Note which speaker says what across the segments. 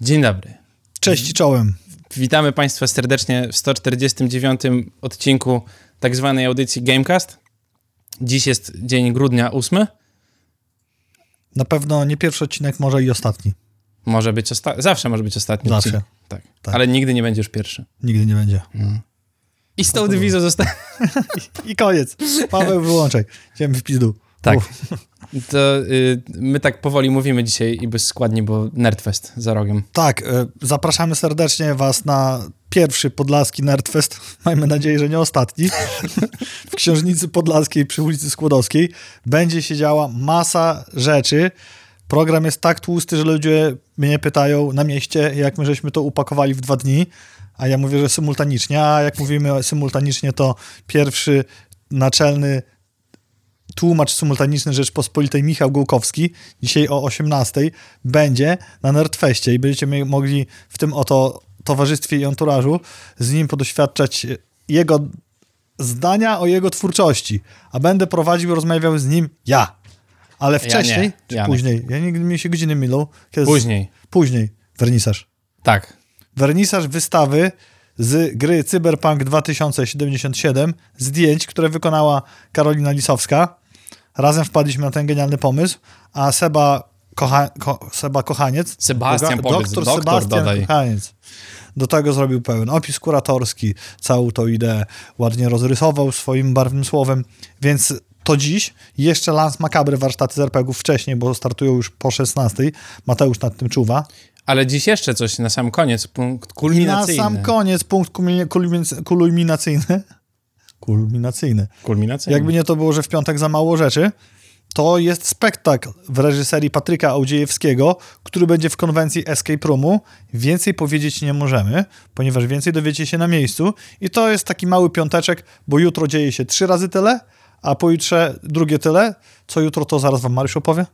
Speaker 1: Dzień dobry.
Speaker 2: Cześć i czołem.
Speaker 1: Witamy Państwa serdecznie w 149 odcinku tak zwanej audycji Gamecast. Dziś jest dzień grudnia 8.
Speaker 2: Na pewno nie pierwszy odcinek, może i ostatni.
Speaker 1: Może być ostatni. Zawsze może być ostatni
Speaker 2: Zawsze.
Speaker 1: odcinek. Tak.
Speaker 2: Tak.
Speaker 1: Ale nigdy nie będzie już pierwszy.
Speaker 2: Nigdy nie będzie.
Speaker 1: I z tą dywizją zostanie.
Speaker 2: I koniec. Paweł, wyłączaj. Idziemy w pizdu.
Speaker 1: Tak.
Speaker 2: Uf.
Speaker 1: To y, my tak powoli mówimy dzisiaj i bez składni, bo Nerdfest za rogiem.
Speaker 2: Tak, e, zapraszamy serdecznie was na pierwszy Podlaski Nerdfest. Miejmy nadzieję, że nie ostatni. w Książnicy Podlaskiej przy ulicy Skłodowskiej będzie się działa masa rzeczy. Program jest tak tłusty, że ludzie mnie pytają na mieście, jak my żeśmy to upakowali w dwa dni, a ja mówię, że symultanicznie, a jak mówimy symultanicznie, to pierwszy naczelny tłumacz symultaniczny Rzeczpospolitej Michał Gołkowski dzisiaj o 18 będzie na Nerdfeście i będziecie mogli w tym oto towarzystwie i anturażu z nim podoświadczać jego zdania o jego twórczości, a będę prowadził rozmawiał z nim ja. Ale wcześniej,
Speaker 1: nie,
Speaker 2: czy
Speaker 1: Janek.
Speaker 2: później? Ja nigdy mi się godziny mylą.
Speaker 1: Później.
Speaker 2: Później. Wernisaż.
Speaker 1: Tak.
Speaker 2: Wernisaż wystawy z gry Cyberpunk 2077, zdjęć, które wykonała Karolina Lisowska. Razem wpadliśmy na ten genialny pomysł, a Seba, kocha, ko, Seba Kochaniec,
Speaker 1: Sebastian
Speaker 2: Boga-
Speaker 1: powiedz, doktor
Speaker 2: Sebastian
Speaker 1: dodaj.
Speaker 2: Kochaniec, do tego zrobił pełen opis kuratorski, całą tą ideę ładnie rozrysował swoim barwnym słowem, więc to dziś jeszcze Lance Macabre warsztaty z RPG-ów wcześniej, bo startują już po 16. Mateusz nad tym czuwa.
Speaker 1: Ale dziś jeszcze coś na sam koniec, punkt
Speaker 2: I na
Speaker 1: kulminacyjny.
Speaker 2: sam koniec punkt kulmi- kulmin- kulminacyjny. Kulminacyjny.
Speaker 1: Kulminacyjny.
Speaker 2: Jakby nie to było, że w piątek za mało rzeczy, to jest spektakl w reżyserii Patryka Audziejewskiego, który będzie w konwencji Escape Roomu. Więcej powiedzieć nie możemy, ponieważ więcej dowiecie się na miejscu. I to jest taki mały piąteczek, bo jutro dzieje się trzy razy tyle, a pojutrze drugie tyle. Co jutro, to zaraz wam Mariusz opowie.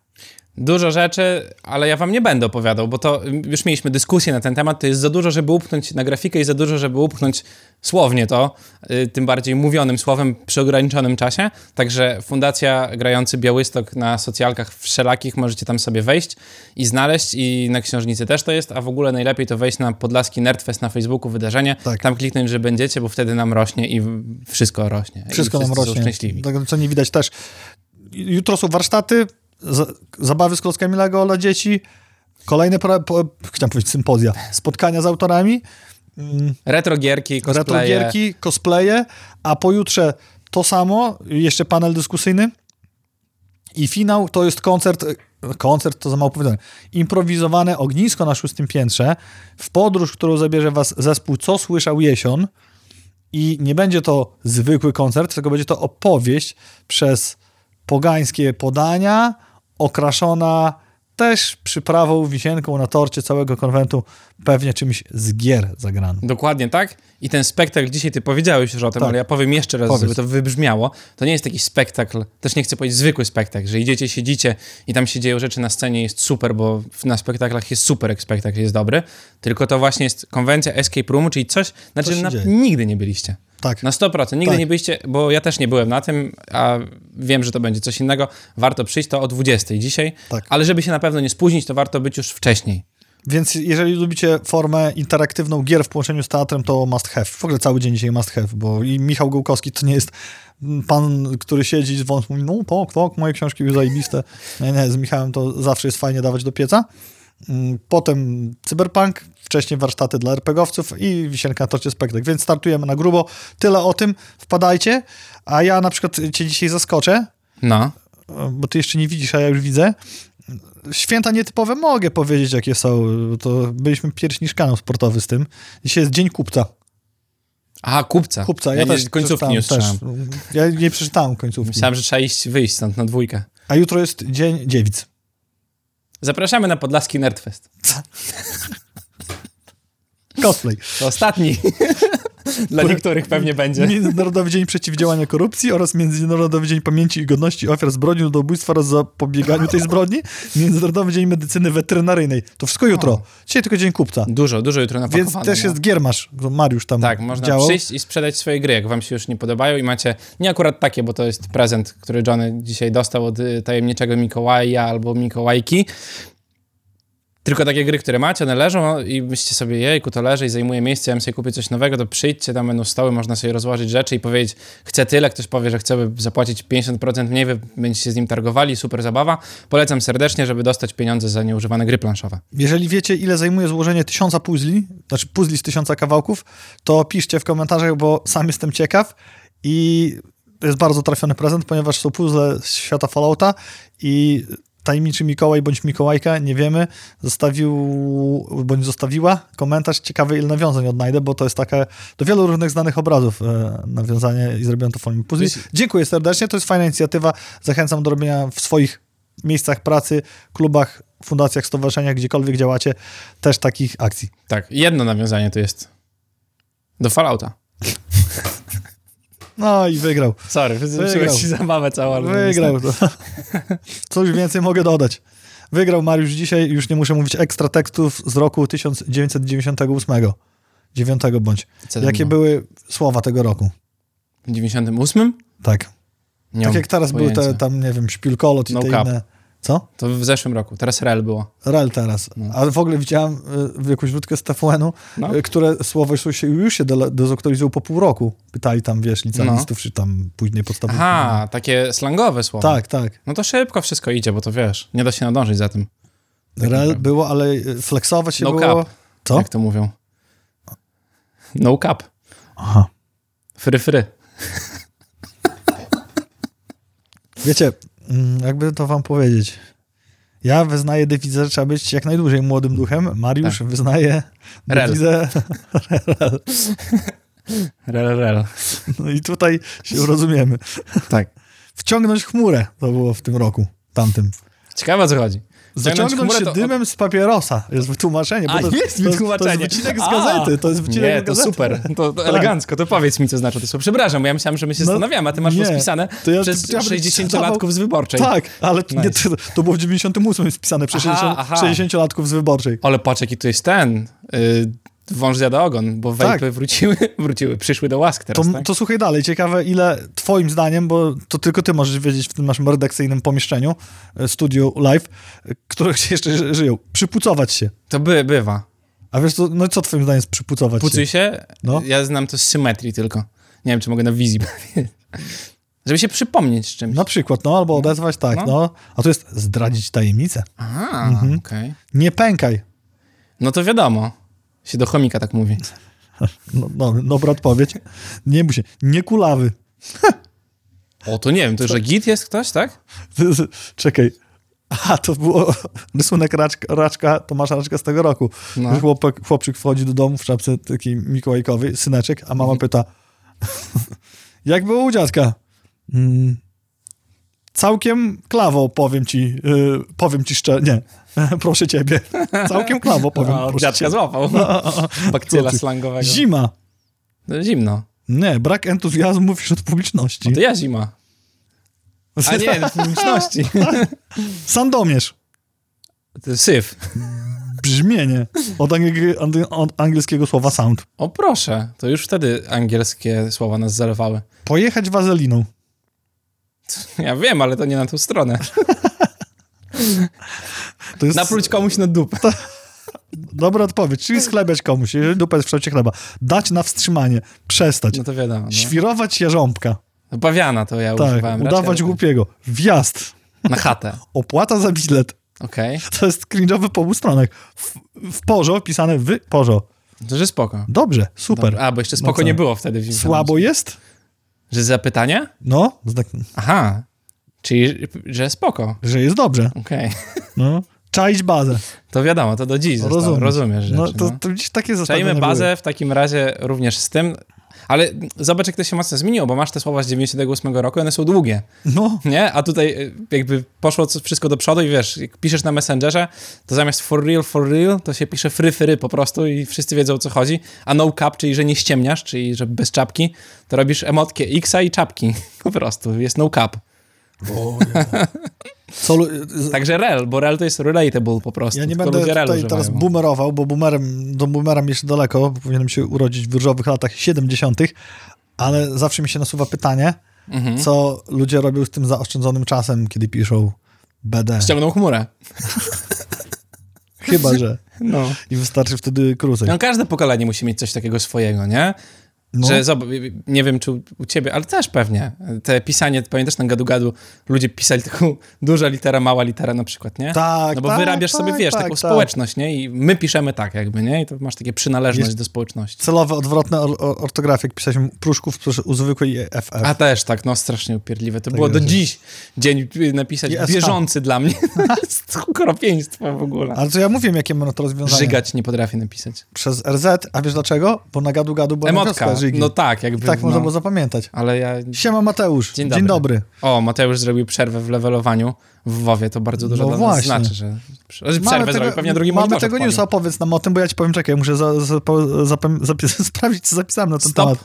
Speaker 1: Dużo rzeczy, ale ja wam nie będę opowiadał, bo to y, już mieliśmy dyskusję na ten temat. To jest za dużo, żeby upchnąć na grafikę i za dużo, żeby upchnąć słownie to, y, tym bardziej mówionym słowem przy ograniczonym czasie. Także Fundacja Grający Białystok na socjalkach wszelakich możecie tam sobie wejść i znaleźć i na książnicy też to jest, a w ogóle najlepiej to wejść na Podlaski Nerdfest na Facebooku wydarzenie,
Speaker 2: Tak.
Speaker 1: tam kliknąć, że będziecie, bo wtedy nam rośnie i wszystko rośnie.
Speaker 2: Wszystko nam rośnie.
Speaker 1: Szczęśliwi.
Speaker 2: Tak, co nie widać też. Jutro są warsztaty, zabawy z klockami Lego dla dzieci, kolejne, pro, po, chciałem powiedzieć sympozja, spotkania z autorami, mm,
Speaker 1: Retrogierki, cosplaye.
Speaker 2: retrogierki, cosplaye, a pojutrze to samo, jeszcze panel dyskusyjny i finał to jest koncert, koncert to za mało powiedziane, improwizowane ognisko na szóstym piętrze, w podróż, którą zabierze was zespół Co Słyszał Jesion i nie będzie to zwykły koncert, tylko będzie to opowieść przez pogańskie podania, okraszona też przyprawą, wisienką na torcie całego konwentu, pewnie czymś z gier zagranym.
Speaker 1: Dokładnie tak. I ten spektakl, dzisiaj ty powiedziałeś już o tym,
Speaker 2: Tak.
Speaker 1: ale ja powiem jeszcze raz,
Speaker 2: Powiedz.
Speaker 1: żeby to wybrzmiało. To nie jest taki spektakl, też nie chcę powiedzieć zwykły spektakl, że idziecie, siedzicie i tam się dzieją rzeczy na scenie, jest super, bo na spektaklach jest super, jak spektakl jest dobry, tylko to właśnie jest konwencja escape roomu, czyli coś, na czym nigdy nie byliście.
Speaker 2: Tak.
Speaker 1: Na 100%. Nigdy
Speaker 2: Tak.
Speaker 1: nie byliście, bo ja też nie byłem na tym, a wiem, że to będzie coś innego. Warto przyjść to o 20 dzisiaj,
Speaker 2: Tak.
Speaker 1: ale żeby się na pewno nie spóźnić, to warto być już wcześniej.
Speaker 2: Więc jeżeli lubicie formę interaktywną gier w połączeniu z teatrem, to must have. W ogóle cały dzień dzisiaj must have, bo i Michał Gołkowski to nie jest pan, który siedzi z wąs mówi, no tak, tak, moje książki były zajebiste. Nie, nie, z Michałem to zawsze jest fajnie dawać do pieca. Mm, Potem Cyberpunk, wcześniej warsztaty dla RPGowców i Wisienka na torcie spektakl. Więc startujemy na grubo. Tyle o tym. Wpadajcie. A ja na przykład cię dzisiaj zaskoczę,
Speaker 1: No.
Speaker 2: bo ty jeszcze nie widzisz, a ja już widzę. Święta nietypowe mogę powiedzieć, jakie są. To byliśmy pierwsi niż kanał sportowy z tym. Dzisiaj jest Dzień Kupca.
Speaker 1: Aha, kupca.
Speaker 2: Kupca, ja,
Speaker 1: ja
Speaker 2: też
Speaker 1: końcówki nie usłyszałem.
Speaker 2: też. Ja nie przeczytałem końcówki.
Speaker 1: Myślałem, że trzeba iść, wyjść stąd na dwójkę.
Speaker 2: A jutro jest Dzień Dziewic.
Speaker 1: Zapraszamy na Podlaski Nerdfest.
Speaker 2: Cosplay.
Speaker 1: To ostatni. Dla niektórych pewnie będzie.
Speaker 2: Międzynarodowy Dzień Przeciwdziałania Korupcji oraz Międzynarodowy Dzień Pamięci i Godności Ofiar Zbrodni ludobójstwa oraz zapobieganiu tej zbrodni. Międzynarodowy Dzień Medycyny Weterynaryjnej. To wszystko jutro. Dzisiaj tylko Dzień Kupca.
Speaker 1: Dużo, dużo jutro
Speaker 2: Więc
Speaker 1: napakowane.
Speaker 2: też
Speaker 1: no.
Speaker 2: jest Giermasz. Mariusz tam
Speaker 1: Tak, można
Speaker 2: działał.
Speaker 1: przyjść i sprzedać swoje gry, jak wam się już nie podobają i macie, nie akurat takie, bo to jest prezent, który Johnny dzisiaj dostał od y, tajemniczego Mikołaja albo Mikołajki, Tylko takie gry, które macie, one leżą i myślicie sobie, jejku, to leży i zajmuje miejsce, ja bym sobie kupić coś nowego, to przyjdźcie, tam będą stoły, można sobie rozłożyć rzeczy i powiedzieć, chcę tyle, ktoś powie, że chce zapłacić 50% mniej, wy będziecie z nim targowali, super zabawa. Polecam serdecznie, żeby dostać pieniądze za nieużywane gry planszowe.
Speaker 2: Jeżeli wiecie, ile zajmuje złożenie tysiąca puzli, znaczy puzli z tysiąca kawałków, to piszcie w komentarzach, bo sam jestem ciekaw i to jest bardzo trafiony prezent, ponieważ są puzzle z świata Fallouta i tajemniczy Mikołaj bądź Mikołajka, nie wiemy, zostawił bądź zostawiła komentarz ciekawy, ile nawiązań odnajdę, bo to jest takie do wielu różnych znanych obrazów e, nawiązanie i zrobiłem to w formie puzli. Dziękuję serdecznie, to jest fajna inicjatywa. Zachęcam do robienia w swoich miejscach pracy, klubach, fundacjach, stowarzyszeniach, gdziekolwiek działacie, też takich akcji.
Speaker 1: Tak, jedno nawiązanie to jest do Fallouta.
Speaker 2: No i wygrał.
Speaker 1: Sorry, wygrał ci zabawę całą.
Speaker 2: Wygrał to. Coś więcej mogę dodać. Wygrał Mariusz dzisiaj, już nie muszę mówić ekstra tekstów z roku 1998. 9 bądź. Jakie były słowa tego roku?
Speaker 1: W 98?
Speaker 2: Tak. Nie tak jak teraz pojęcia. były te tam, nie wiem, szpilkolot i no te cap. inne co?
Speaker 1: To w zeszłym roku, teraz REL było.
Speaker 2: REL teraz. No. Ale w ogóle widziałem y, jakąś wódkę z TVN-u, no. Y, które słowo już się, już się dezaktualizują po pół roku. Pytali tam, wiesz, licealistów, no. czy tam później podstawowych.
Speaker 1: Aha, takie slangowe słowa.
Speaker 2: Tak, tak.
Speaker 1: No to szybko wszystko idzie, bo to wiesz, nie da się nadążyć za tym.
Speaker 2: Tak REL naprawdę. było, ale y, flexować się
Speaker 1: no
Speaker 2: było...
Speaker 1: Cap. Co? Jak to mówią? No cap.
Speaker 2: Aha.
Speaker 1: Fry, fry.
Speaker 2: Wiecie, jakby to wam powiedzieć. Ja wyznaję dewizę, że trzeba być jak najdłużej młodym duchem. Mariusz tak. wyznaje
Speaker 1: rel.
Speaker 2: dewizę...
Speaker 1: rel. rel, rel.
Speaker 2: No i tutaj się rozumiemy.
Speaker 1: Tak.
Speaker 2: Wciągnąć chmurę to było w tym roku, tamtym.
Speaker 1: Ciekawe o co chodzi.
Speaker 2: Zaciągnąć się to... dymem z papierosa. Jest wytłumaczenie.
Speaker 1: A,
Speaker 2: to,
Speaker 1: jest wytłumaczenie. To,
Speaker 2: jest wycinek z gazety. To jest wycinek
Speaker 1: Nie, to super. To, to tak. elegancko. To powiedz mi, co znaczy to słowo. Przepraszam, bo ja myślałem, że my się no, zastanawiamy, a ty masz nie. rozpisane ja, przez ja 60-latków z wyborczej.
Speaker 2: Tak, ale nice. nie, to, to, było w 98 spisane przez 60-latków z wyborczej.
Speaker 1: Ale patrz, jaki to jest ten... Y wąż zjada ogon, bo wejpy tak. wróciły, wróciły, przyszły do łask teraz,
Speaker 2: to,
Speaker 1: tak?
Speaker 2: to słuchaj dalej, ciekawe ile twoim zdaniem, bo to tylko ty możesz wiedzieć w tym naszym redakcyjnym pomieszczeniu, e, studiu live, które jeszcze żyją, przypucować się.
Speaker 1: To by, bywa.
Speaker 2: A wiesz, to, no co twoim zdaniem jest przypucować
Speaker 1: Pucuj się? się? No. Ja znam to z symetrii tylko. Nie wiem, czy mogę na wizji Żeby się przypomnieć czymś.
Speaker 2: Na przykład, no, albo odezwać, tak, no. no. A to jest zdradzić tajemnicę.
Speaker 1: Aha, mhm. okej. Okay.
Speaker 2: Nie pękaj.
Speaker 1: No to wiadomo. Się do chomika tak mówi.
Speaker 2: No, no, dobra odpowiedź. Nie musi. Nie kulawy.
Speaker 1: O, to nie wiem, to że git jest ktoś, tak?
Speaker 2: Czekaj. A, to było rysunek raczka, raczka Tomasza Raczka z tego roku. No. Chłopek, chłopczyk wchodzi do domu w czapce takiej mikołajkowej, syneczek, a mama mhm. pyta jak było u dziadka? Mm, całkiem klawo, powiem ci, yy, powiem ci szczerze, nie, proszę ciebie. Całkiem klawo powiem. No,
Speaker 1: dziadka złapał. No, Bakcyla slangowego.
Speaker 2: Zima.
Speaker 1: No, zimno.
Speaker 2: Nie, brak entuzjazmu wśród publiczności.
Speaker 1: No to ja zima. A nie, publiczności.
Speaker 2: Sandomierz.
Speaker 1: Syf.
Speaker 2: Brzmienie. Od, od, angielskiego słowa sound.
Speaker 1: O proszę, to już wtedy angielskie słowa nas zalewały.
Speaker 2: Pojechać wazeliną.
Speaker 1: Ja wiem, ale to nie na tą stronę. To jest... Napluć komuś na dupę. To...
Speaker 2: Dobra odpowiedź, czyli schlebiać komuś, jeżeli dupa jest w kształcie chleba. Dać na wstrzymanie, przestać.
Speaker 1: No to wiadomo. No.
Speaker 2: Świrować jarząbka.
Speaker 1: Bawiana to ja
Speaker 2: tak,
Speaker 1: używałem.
Speaker 2: udawać raczej, głupiego. Wjazd.
Speaker 1: Na chatę.
Speaker 2: Opłata za bilet.
Speaker 1: Okej. Okay.
Speaker 2: To jest cringe'owy po obu stronach. W, w porzo pisane w porzo.
Speaker 1: To, że spoko.
Speaker 2: Dobrze, super.
Speaker 1: A, bo jeszcze spoko nie było wtedy. W
Speaker 2: Słabo jest?
Speaker 1: Że zapytanie?
Speaker 2: No.
Speaker 1: Aha. Czyli, że spoko.
Speaker 2: Że jest dobrze.
Speaker 1: Okej. Okay.
Speaker 2: No. Czaić bazę.
Speaker 1: To wiadomo, to do dziś Rozumiem. rozumiesz rzeczy,
Speaker 2: no, to, no. to dziś takie zasady
Speaker 1: Czajmy bazę były. w takim razie również z tym, ale zobacz, jak to się mocno zmieniło, bo masz te słowa z 98 roku, one są długie.
Speaker 2: No.
Speaker 1: Nie? A tutaj y, jakby poszło wszystko do przodu i wiesz, jak piszesz na Messengerze, to zamiast for real, for real, to się pisze fry, fry po prostu i wszyscy wiedzą, o co chodzi. A no cap, czyli że nie ściemniasz, czyli że bez czapki, to robisz emotkę Xa i czapki. Po prostu. Jest no cap. Co, Także rel, bo rel to jest relatable po prostu.
Speaker 2: Ja nie będę tutaj teraz boomerował, bo boomerem, do boomera jeszcze daleko, powinienem się urodzić w różowych latach 70., ale zawsze mi się nasuwa pytanie, mhm. co ludzie robią z tym zaoszczędzonym czasem, kiedy piszą BD.
Speaker 1: Ściągną chmurę.
Speaker 2: Chyba, że.
Speaker 1: No.
Speaker 2: I wystarczy wtedy krócej.
Speaker 1: no. Każde pokolenie musi mieć coś takiego swojego, nie?
Speaker 2: No.
Speaker 1: Że nie wiem, czy u, ciebie, ale też pewnie. Te pisanie, pamiętasz na gadu-gadu, ludzie pisali taką duża litera, mała litera na przykład, nie?
Speaker 2: Tak,
Speaker 1: No bo
Speaker 2: tak,
Speaker 1: wyrabiasz
Speaker 2: tak,
Speaker 1: sobie, wiesz,
Speaker 2: tak,
Speaker 1: taką
Speaker 2: tak.
Speaker 1: społeczność, nie? I my piszemy tak jakby, nie? I to masz takie przynależność
Speaker 2: Jest-
Speaker 1: do społeczności.
Speaker 2: Celowe, odwrotne or, or, ortografię, jak pisaliśmy pruszków u zwykłej FF.
Speaker 1: A też tak, no strasznie upierdliwe. To
Speaker 2: Tak
Speaker 1: było do
Speaker 2: jest.
Speaker 1: dziś dzień napisać
Speaker 2: I
Speaker 1: bieżący dla mnie. Okropieństwo w ogóle.
Speaker 2: Ale to ja mówiłem, jakie mam na to rozwiązanie.
Speaker 1: Żygać nie potrafię napisać.
Speaker 2: Przez RZ, a wiesz dlaczego? Bo na gadu gadu była
Speaker 1: Emotka, No tak, jakby.
Speaker 2: tak można
Speaker 1: no.
Speaker 2: było zapamiętać.
Speaker 1: Ale ja...
Speaker 2: Siema Mateusz,
Speaker 1: Dzień
Speaker 2: dzień
Speaker 1: dobry.
Speaker 2: dobry.
Speaker 1: O, Mateusz zrobił przerwę w levelowaniu w WoWie, to bardzo dużo
Speaker 2: No
Speaker 1: dla nas
Speaker 2: właśnie.
Speaker 1: znaczy, że, przerwę zrobił, pewnie drugi
Speaker 2: mamy tego newsa, opowiedz nam o tym, bo ja ci powiem, czekaj, muszę za, za, zapis- sprawdzić, co zapisałem na ten
Speaker 1: Stop.
Speaker 2: temat.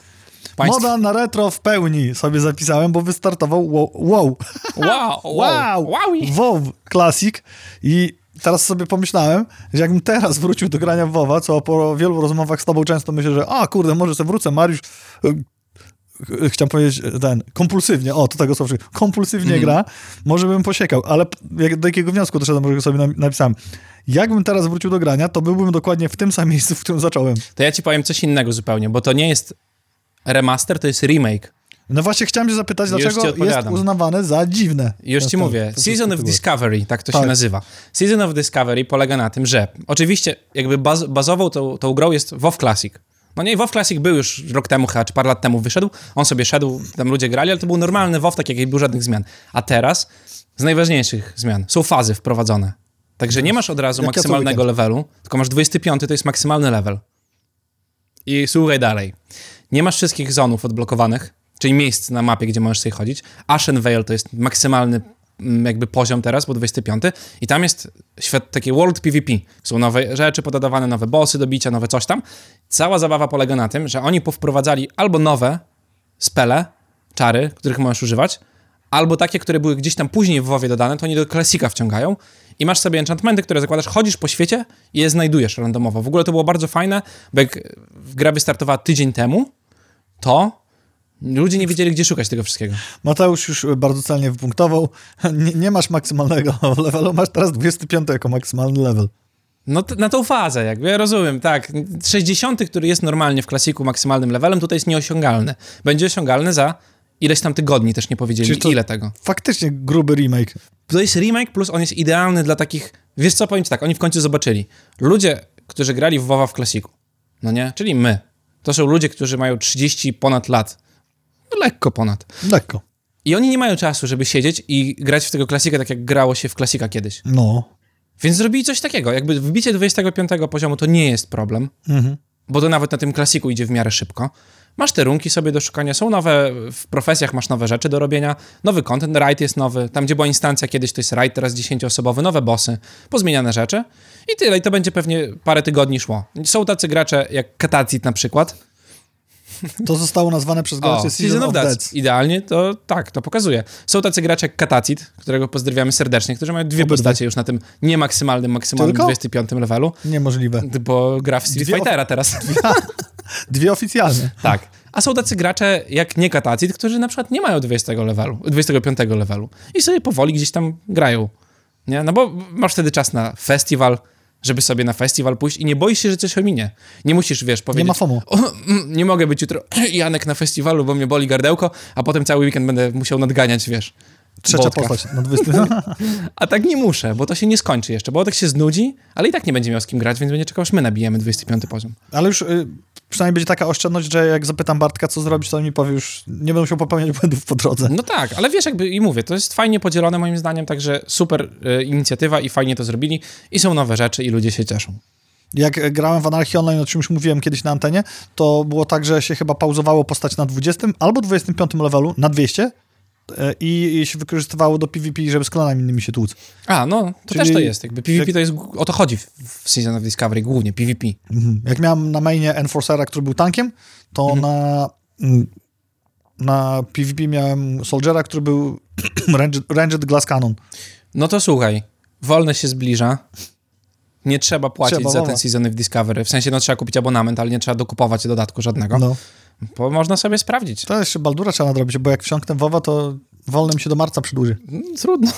Speaker 1: Państwo-
Speaker 2: Moda na retro w pełni sobie zapisałem, bo wystartował WoW. WoW.
Speaker 1: Wow, wow, wow.
Speaker 2: WoW Classic i teraz sobie pomyślałem, że jakbym teraz wrócił do grania w WoWa, co po wielu rozmowach z tobą często myślę, że a kurde, może sobie wrócę, Mariusz y, chciałem powiedzieć ten, kompulsywnie, o, to tego słowa, kompulsywnie
Speaker 1: Mhm.
Speaker 2: gra, może bym posiekał, ale jak, do jakiego wniosku doszedłem, że sobie na- napisałem. Jakbym teraz wrócił do grania, to byłbym dokładnie w tym samym miejscu, w którym zacząłem.
Speaker 1: To ja ci powiem coś innego zupełnie, bo to nie jest remaster, to jest remake.
Speaker 2: No właśnie chciałem się zapytać,
Speaker 1: Już
Speaker 2: dlaczego jest uznawane za dziwne.
Speaker 1: Już ci mówię, Season of Discovery, tak to
Speaker 2: Tak.
Speaker 1: się nazywa. Season of Discovery polega na tym, że oczywiście jakby baz, bazową tą, tą grą jest WoW Classic. No nie, WoW Classic był już rok temu, chyba, czy parę lat temu wyszedł, on sobie szedł, tam ludzie grali, ale to był normalny WoW, tak jak nie było żadnych zmian. A teraz z najważniejszych zmian są fazy wprowadzone. Także nie masz od razu
Speaker 2: Jak
Speaker 1: maksymalnego levelu, tylko masz 25, to jest maksymalny level. I słuchaj dalej. Nie masz wszystkich zonów odblokowanych, czyli miejsc na mapie, gdzie możesz sobie chodzić. Ashen Vale to jest maksymalny mm, jakby poziom teraz, bo 25. I tam jest świat, takie World PvP. Są nowe rzeczy pododawane, nowe bossy do bicia, nowe coś tam. Cała zabawa polega na tym, że oni powprowadzali albo nowe spele, czary, których możesz używać, albo takie, które były gdzieś tam później w WoWie dodane, to oni do klasika wciągają i masz sobie enchantmenty, które zakładasz, chodzisz po świecie i je znajdujesz randomowo. W ogóle to było bardzo fajne, bo jak gra wystartowała tydzień temu, to ludzie nie wiedzieli, gdzie szukać tego wszystkiego.
Speaker 2: Mateusz już bardzo celnie wypunktował. Nie, nie masz maksymalnego levelu, masz teraz 25 jako maksymalny level.
Speaker 1: No na tą fazę, jakby, ja rozumiem, tak. 60, który jest normalnie w klasiku maksymalnym levelem, tutaj jest nieosiągalny. Będzie osiągalny za ileś tam tygodni, też nie powiedzieli, ile tego.
Speaker 2: Faktycznie gruby remake.
Speaker 1: To jest remake, plus on jest idealny dla takich. Wiesz co, powiem ci tak, oni w końcu zobaczyli. Ludzie, którzy grali w WoWa w klasiku, no nie? Czyli my. To są ludzie, którzy mają 30 ponad lat. No, lekko ponad.
Speaker 2: Lekko.
Speaker 1: I oni nie mają czasu, żeby siedzieć i grać w tego klasika tak, jak grało się w klasika kiedyś.
Speaker 2: No.
Speaker 1: Więc zrobili coś takiego. Jakby wbicie 25 poziomu to nie jest problem,
Speaker 2: Mhm.
Speaker 1: bo to nawet na tym klasiku idzie w miarę szybko. Masz te runki sobie do szukania, są nowe, w profesjach masz nowe rzeczy do robienia, nowy content, raid jest nowy, tam gdzie była instancja kiedyś, to jest raid, teraz 10-osobowy, nowe bossy, pozmieniane rzeczy i tyle. I to będzie pewnie parę tygodni szło. Są tacy gracze jak Katacit na przykład,
Speaker 2: To zostało nazwane przez graczy
Speaker 1: o,
Speaker 2: Season, of Death.
Speaker 1: Idealnie to tak, to pokazuje. Są tacy gracze jak Katacit, którego pozdrawiamy serdecznie, którzy mają dwie
Speaker 2: Obydwaj.
Speaker 1: postacie już na tym niemaksymalnym, maksymalnym
Speaker 2: Tylko?
Speaker 1: 25 levelu,
Speaker 2: Niemożliwe.
Speaker 1: bo gra w Street
Speaker 2: Dwie
Speaker 1: Fightera teraz.
Speaker 2: Dwie oficjalne.
Speaker 1: tak. A są tacy gracze jak nie Katacit, którzy na przykład nie mają 20 levelu, 25 levelu i sobie powoli gdzieś tam grają. Nie? No bo masz wtedy czas na festiwal, żeby sobie na festiwal pójść i nie boisz się, że coś ominie. Nie musisz, wiesz, powiedzieć...
Speaker 2: ma FOMO.
Speaker 1: Mm, nie mogę być jutro Janek na festiwalu, bo mnie boli gardełko, a potem cały weekend będę musiał nadganiać, wiesz.
Speaker 2: Trzecia
Speaker 1: Botka.
Speaker 2: postać na 20.
Speaker 1: A tak nie muszę, bo to się nie skończy jeszcze, bo tak się znudzi, ale i tak nie będzie miał z kim grać, więc będzie czekał, aż my nabijemy 25 poziom.
Speaker 2: Ale już y, przynajmniej będzie taka oszczędność, że jak zapytam Bartka, co zrobić, to on mi powie już, nie będę musiał popełniać błędów po drodze.
Speaker 1: No tak, ale wiesz, jakby i mówię, to jest fajnie podzielone moim zdaniem, także super e, inicjatywa i fajnie to zrobili i są nowe rzeczy i ludzie się cieszą.
Speaker 2: Jak grałem w Anarchy Online, o czym już mówiłem kiedyś na antenie, to było tak, że się chyba pauzowało postać na 20 albo 25 levelu, na 200 e, i, i się wykorzystywało do PvP, żeby z klonami innymi się tłuc.
Speaker 1: A, no, to
Speaker 2: Czyli-
Speaker 1: też to jest, jakby PvP to jest, o to chodzi w, Season of Discovery, głównie PvP.
Speaker 2: Mhm. Jak miałem na mainie Enforcera, który był tankiem, to
Speaker 1: Mhm.
Speaker 2: na, mm, na PvP miałem Soldiera, który był ranged, ranged Glass Cannon.
Speaker 1: No to słuchaj, wolne się zbliża, nie trzeba płacić
Speaker 2: Trzeba,
Speaker 1: za ten Season of Discovery, w sensie no trzeba kupić abonament, ale nie trzeba dokupować dodatku żadnego,
Speaker 2: No.
Speaker 1: Bo można sobie sprawdzić.
Speaker 2: To jeszcze Baldura trzeba nadrobić, bo jak wsiąknę WoWa, to wolnym się do marca przedłuży.
Speaker 1: Mm, Trudno.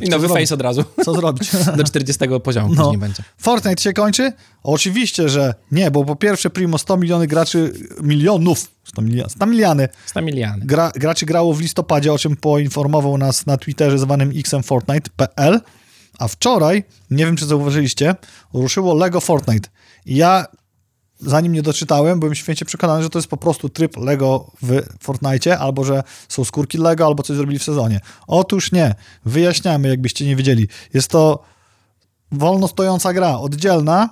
Speaker 1: I nowy
Speaker 2: zrobić?
Speaker 1: face od razu.
Speaker 2: Co zrobić?
Speaker 1: Do 40 poziomu
Speaker 2: No.
Speaker 1: później będzie.
Speaker 2: Fortnite się kończy? Oczywiście, że nie, bo po pierwsze primo 100 miliony graczy, milionów, 100, milion, 100 miliony
Speaker 1: 100 miliony.
Speaker 2: gra, graczy grało w listopadzie, o czym poinformował nas na Twitterze zwanym xmfortnite.pl, a wczoraj, nie wiem czy zauważyliście, ruszyło Lego Fortnite. I ja, zanim nie doczytałem, byłem święcie przekonany, że to jest po prostu tryb Lego w Fortnite, albo że są skórki Lego, albo coś zrobili w sezonie. Otóż nie. Wyjaśniamy, jakbyście nie wiedzieli. Jest to wolno stojąca gra, oddzielna,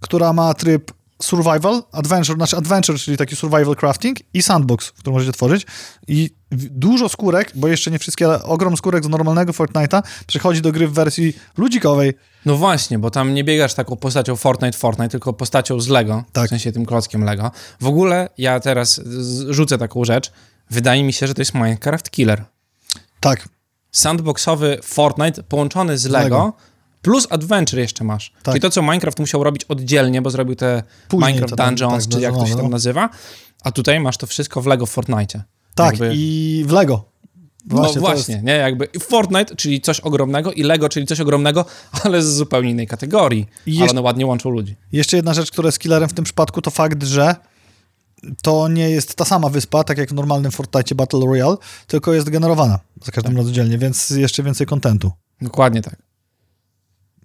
Speaker 2: która ma tryb survival, adventure, znaczy adventure, czyli taki survival crafting i sandbox, który możecie tworzyć i dużo skórek, bo jeszcze nie wszystkie, ale ogrom skórek z normalnego Fortnite'a przechodzi do gry w wersji ludzikowej.
Speaker 1: No właśnie, bo tam nie biegasz taką postacią Fortnite, Fortnite, tylko postacią z Lego,
Speaker 2: Tak.
Speaker 1: w sensie tym klockiem Lego. W ogóle ja teraz z- rzucę taką rzecz. Wydaje mi się, że to jest Minecraft Killer.
Speaker 2: Tak,
Speaker 1: Sandboxowy Fortnite połączony z Lego,
Speaker 2: Lego.
Speaker 1: Plus Adventure jeszcze masz.
Speaker 2: Tak.
Speaker 1: Czyli to, co Minecraft musiał robić oddzielnie, bo zrobił te
Speaker 2: Później
Speaker 1: Minecraft
Speaker 2: tam,
Speaker 1: Dungeons,
Speaker 2: tak,
Speaker 1: czy jak to się tam
Speaker 2: no.
Speaker 1: nazywa, a tutaj masz to wszystko w Lego w Fortnite.
Speaker 2: tak
Speaker 1: Jakby-
Speaker 2: i w Lego. Właśnie,
Speaker 1: no właśnie, nie? Jakby Fortnite, czyli coś ogromnego i Lego, czyli coś ogromnego, ale z zupełnie innej kategorii.
Speaker 2: I
Speaker 1: Ale one ładnie łączą ludzi.
Speaker 2: Jeszcze jedna rzecz, która jest killerem w tym przypadku, to fakt, że to nie jest ta sama wyspa, tak jak w normalnym Fortnite Battle Royale, tylko jest generowana za każdym
Speaker 1: Tak.
Speaker 2: razem oddzielnie, więc jeszcze więcej kontentu.
Speaker 1: Dokładnie tak.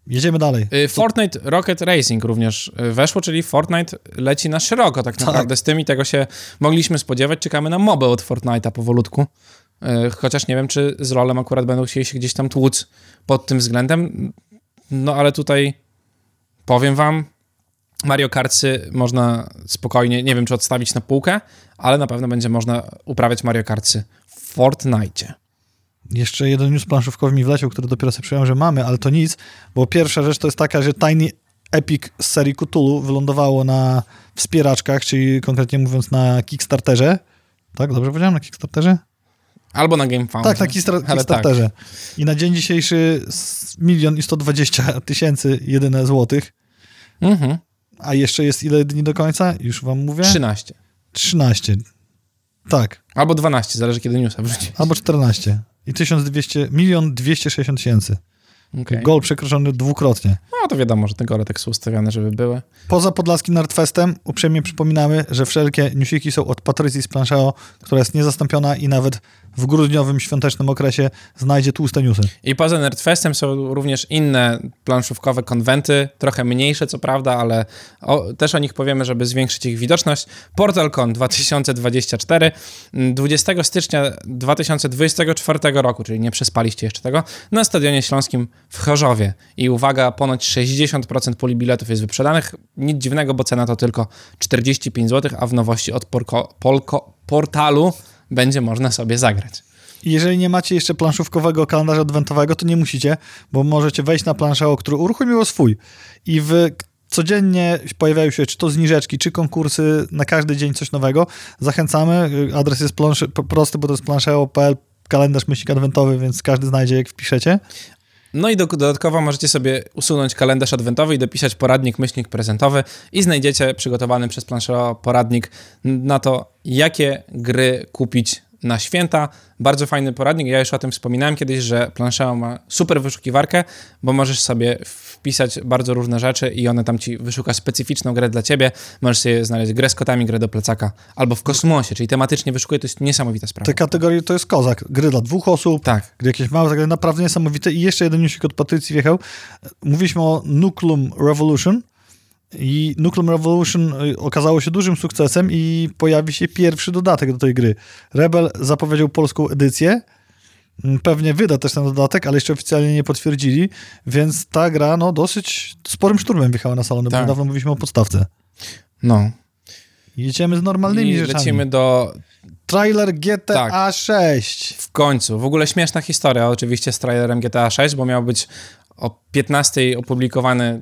Speaker 2: Jedziemy dalej.
Speaker 1: Y, Fortnite Rocket Racing również y, weszło, czyli Fortnite leci na szeroko tak naprawdę z tym i tego się mogliśmy spodziewać. Czekamy na mobę od Fortnite'a powolutku. Y, Chociaż nie wiem, czy z rolem akurat będą chcieli się gdzieś tam tłuc pod tym względem. No ale tutaj powiem wam, Mario Kartsy można spokojnie, nie wiem czy odstawić na półkę, ale na pewno będzie można uprawiać Mario Kartsy w Fortnite.
Speaker 2: Jeszcze jeden news planszówkowy mi wleciał, który dopiero sobie przyjąłem, że mamy, ale to nic, bo pierwsza rzecz to jest taka, że Tiny Epic z serii Cthulhu wylądowało na wspieraczkach, czyli konkretnie mówiąc na Kickstarterze. Tak, dobrze powiedziałem? Na Kickstarterze?
Speaker 1: Albo na GameFound.
Speaker 2: Tak, na Kickstar-
Speaker 1: tak.
Speaker 2: Kickstarterze. I na dzień dzisiejszy milion i 120 tysięcy jedyne złotych.
Speaker 1: Mhm.
Speaker 2: A jeszcze jest ile dni do końca? Już wam mówię.
Speaker 1: 13.
Speaker 2: 13. Tak,
Speaker 1: Albo 12, zależy kiedy newsa wrzuci.
Speaker 2: albo 14. I 1200, milion 260 tysięcy.
Speaker 1: Okay.
Speaker 2: Gol przekroczony dwukrotnie.
Speaker 1: No to wiadomo, że te gole tak są ustawiane, żeby były.
Speaker 2: Poza Podlaskim Nerdfestem uprzejmie przypominamy, że wszelkie newsiki są od Patrycji z Plancheo, która jest niezastąpiona i nawet w grudniowym świątecznym okresie znajdzie tłuste newsy.
Speaker 1: I poza Nerdfestem są również inne planszówkowe konwenty, trochę mniejsze co prawda, ale o, też o nich powiemy, żeby zwiększyć ich widoczność. PortalCon 2024 20 stycznia 2024 roku, czyli nie przespaliście jeszcze tego, na Stadionie Śląskim w Chorzowie. I uwaga, ponoć 60% puli biletów jest wyprzedanych. Nic dziwnego, bo cena to tylko 45 zł, a w nowości od porko, polko, portalu będzie można sobie zagrać.
Speaker 2: Jeżeli nie macie jeszcze planszówkowego kalendarza adwentowego, to nie musicie, bo możecie wejść na Plancheo, który uruchomiło swój i w codziennie pojawiają się czy to zniżeczki, czy konkursy, na każdy dzień coś nowego. Zachęcamy. Adres jest plansze, po- prosty, bo to jest plancheo.pl, kalendarz myślnik adwentowy, więc każdy znajdzie, jak wpiszecie.
Speaker 1: No i do, dodatkowo możecie sobie usunąć kalendarz adwentowy i dopisać poradnik myślnik prezentowy i znajdziecie przygotowany przez Planchero poradnik na to, jakie gry kupić na święta. Bardzo fajny poradnik. Ja już o tym wspominałem kiedyś, że Planchero ma super wyszukiwarkę, bo możesz sobie wpisać bardzo różne rzeczy i one tam ci wyszuka specyficzną grę dla ciebie. Możesz sobie znaleźć grę z kotami, grę do plecaka albo w kosmosie, czyli tematycznie wyszukuje. To jest niesamowita sprawa.
Speaker 2: Te kategorie to jest kozak. Gry dla dwóch osób,
Speaker 1: Tak.
Speaker 2: gry jakieś małe, tak naprawdę niesamowite. I jeszcze jeden newsik od Patrycji wjechał. Mówiliśmy o Nucleum Revolution i Nucleum Revolution y, okazało się dużym sukcesem i pojawi się pierwszy dodatek do tej gry. Rebel zapowiedział polską edycję. Mm, Pewnie wyda też ten dodatek, ale jeszcze oficjalnie nie potwierdzili, więc ta gra no dosyć sporym szturmem wjechała na salony, bo
Speaker 1: Tak.
Speaker 2: niedawno mówiliśmy o podstawce.
Speaker 1: No.
Speaker 2: Jedziemy z normalnymi
Speaker 1: I
Speaker 2: rzeczami.
Speaker 1: lecimy do
Speaker 2: Trailer GTA
Speaker 1: Tak.
Speaker 2: 6.
Speaker 1: W końcu. W ogóle śmieszna historia oczywiście z trailerem GTA 6, bo miał być o 15 opublikowany